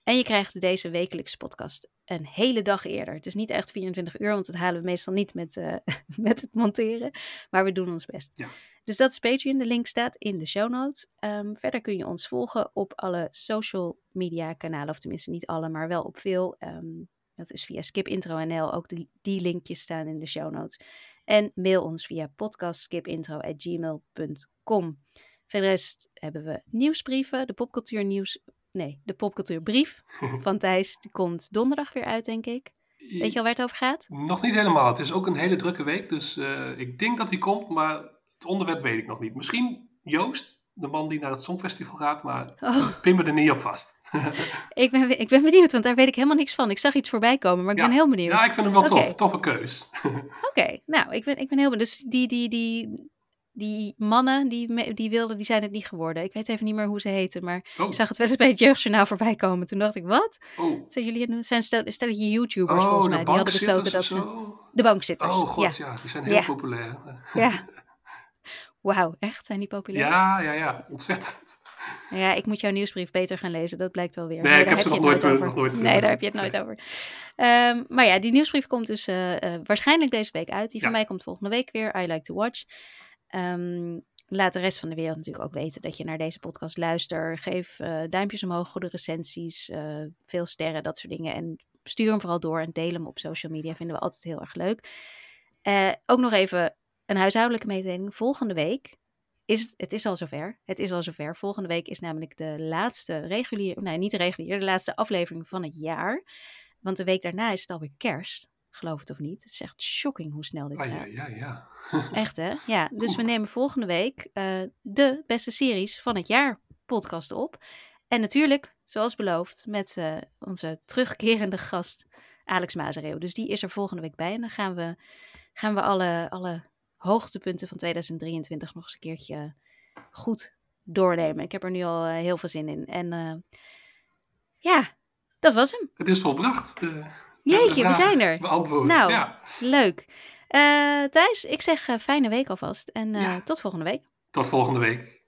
En je krijgt deze wekelijkse podcast een hele dag eerder. Het is niet echt 24 uur, want dat halen we meestal niet met, eh, met het monteren. Maar we doen ons best. Ja. Dus dat is Patreon. De link staat in de show notes. Ehm, verder kun je ons volgen op alle social media kanalen. Of tenminste niet alle, maar wel op veel. Ehm, dat is via Skip Intro NL. Ook die, die linkjes staan in de show notes. En mail ons via podcastskipintro.gmail.com. Verder rest hebben we nieuwsbrieven. De popcultuur nieuws... Nee, de popcultuurbrief van Thijs. Die komt donderdag weer uit, denk ik. Weet je al waar het over gaat? Nog niet helemaal. Het is ook een hele drukke week. Dus eh, ik denk dat hij komt. Maar het onderwerp weet ik nog niet. Misschien Joost, de man die naar het Songfestival gaat. Maar Oh, pin me er niet op vast. ik ben, ik ben benieuwd, want daar weet ik helemaal niks van. Ik zag iets voorbij komen, maar ik Ja. ben heel benieuwd. Ja, ik vind hem wel tof. Toffe keus. Oké, nou, ik ben, ik ben heel benieuwd. Dus die, die, die, die mannen die, die wilden, die zijn het niet geworden. Ik weet even niet meer hoe ze heten, maar Oh, ik zag het wel eens bij het jeugdjournaal voorbij komen. Toen dacht ik, wat? oh. Zijn jullie het zijn stel, stelletje YouTubers Oh, volgens mij. Die hadden besloten dat ze... De bankzitters. Oh god, ja. ja. die zijn heel Ja. populair. ja. Wauw, echt? Zijn die populair? Ja, ja, ja. Ontzettend. Ja, ik moet jouw nieuwsbrief beter gaan lezen. Dat blijkt wel weer. Nee, ik heb ze nog het nooit, eh, nog nooit, Nee, eh, daar heb je het nooit nee. over. Ehm, maar ja, die nieuwsbrief komt dus eh, waarschijnlijk deze week uit. Die van Ja. mij komt volgende week weer. I like to watch. Ehm, laat de rest van de wereld natuurlijk ook weten dat je naar deze podcast luistert. Geef eh, duimpjes omhoog, goede recensies, eh, veel sterren, dat soort dingen. En stuur hem vooral door en deel hem op social media. Vinden we altijd heel erg leuk. Eh, ook nog even een huishoudelijke mededeling. Volgende week is het, het is al zover. Het is al zover. Volgende week is namelijk de laatste reguliere, nee, niet regulier, de laatste aflevering van het jaar. Want de week daarna is het alweer kerst. Geloof het of niet. Het is echt shocking hoe snel dit Ah, gaat. ja, ja, ja. Echt hè? Ja, dus we nemen volgende week eh, de beste series van het jaar podcast op. En natuurlijk, zoals beloofd, met eh, onze terugkerende gast Alex Mazereeuw. Dus die is er volgende week bij. En dan gaan we, gaan we alle, alle hoogtepunten van 2023 nog eens een keertje goed doornemen. Ik heb er nu al eh, heel veel zin in. En ja, dat was hem. Het is volbracht. De Jeetje, we zijn er. Beantwoorden. Nou. Ja. Leuk. Eh Thijs, ik zeg eh, fijne week alvast. En eh, Ja. tot volgende week. Tot volgende week.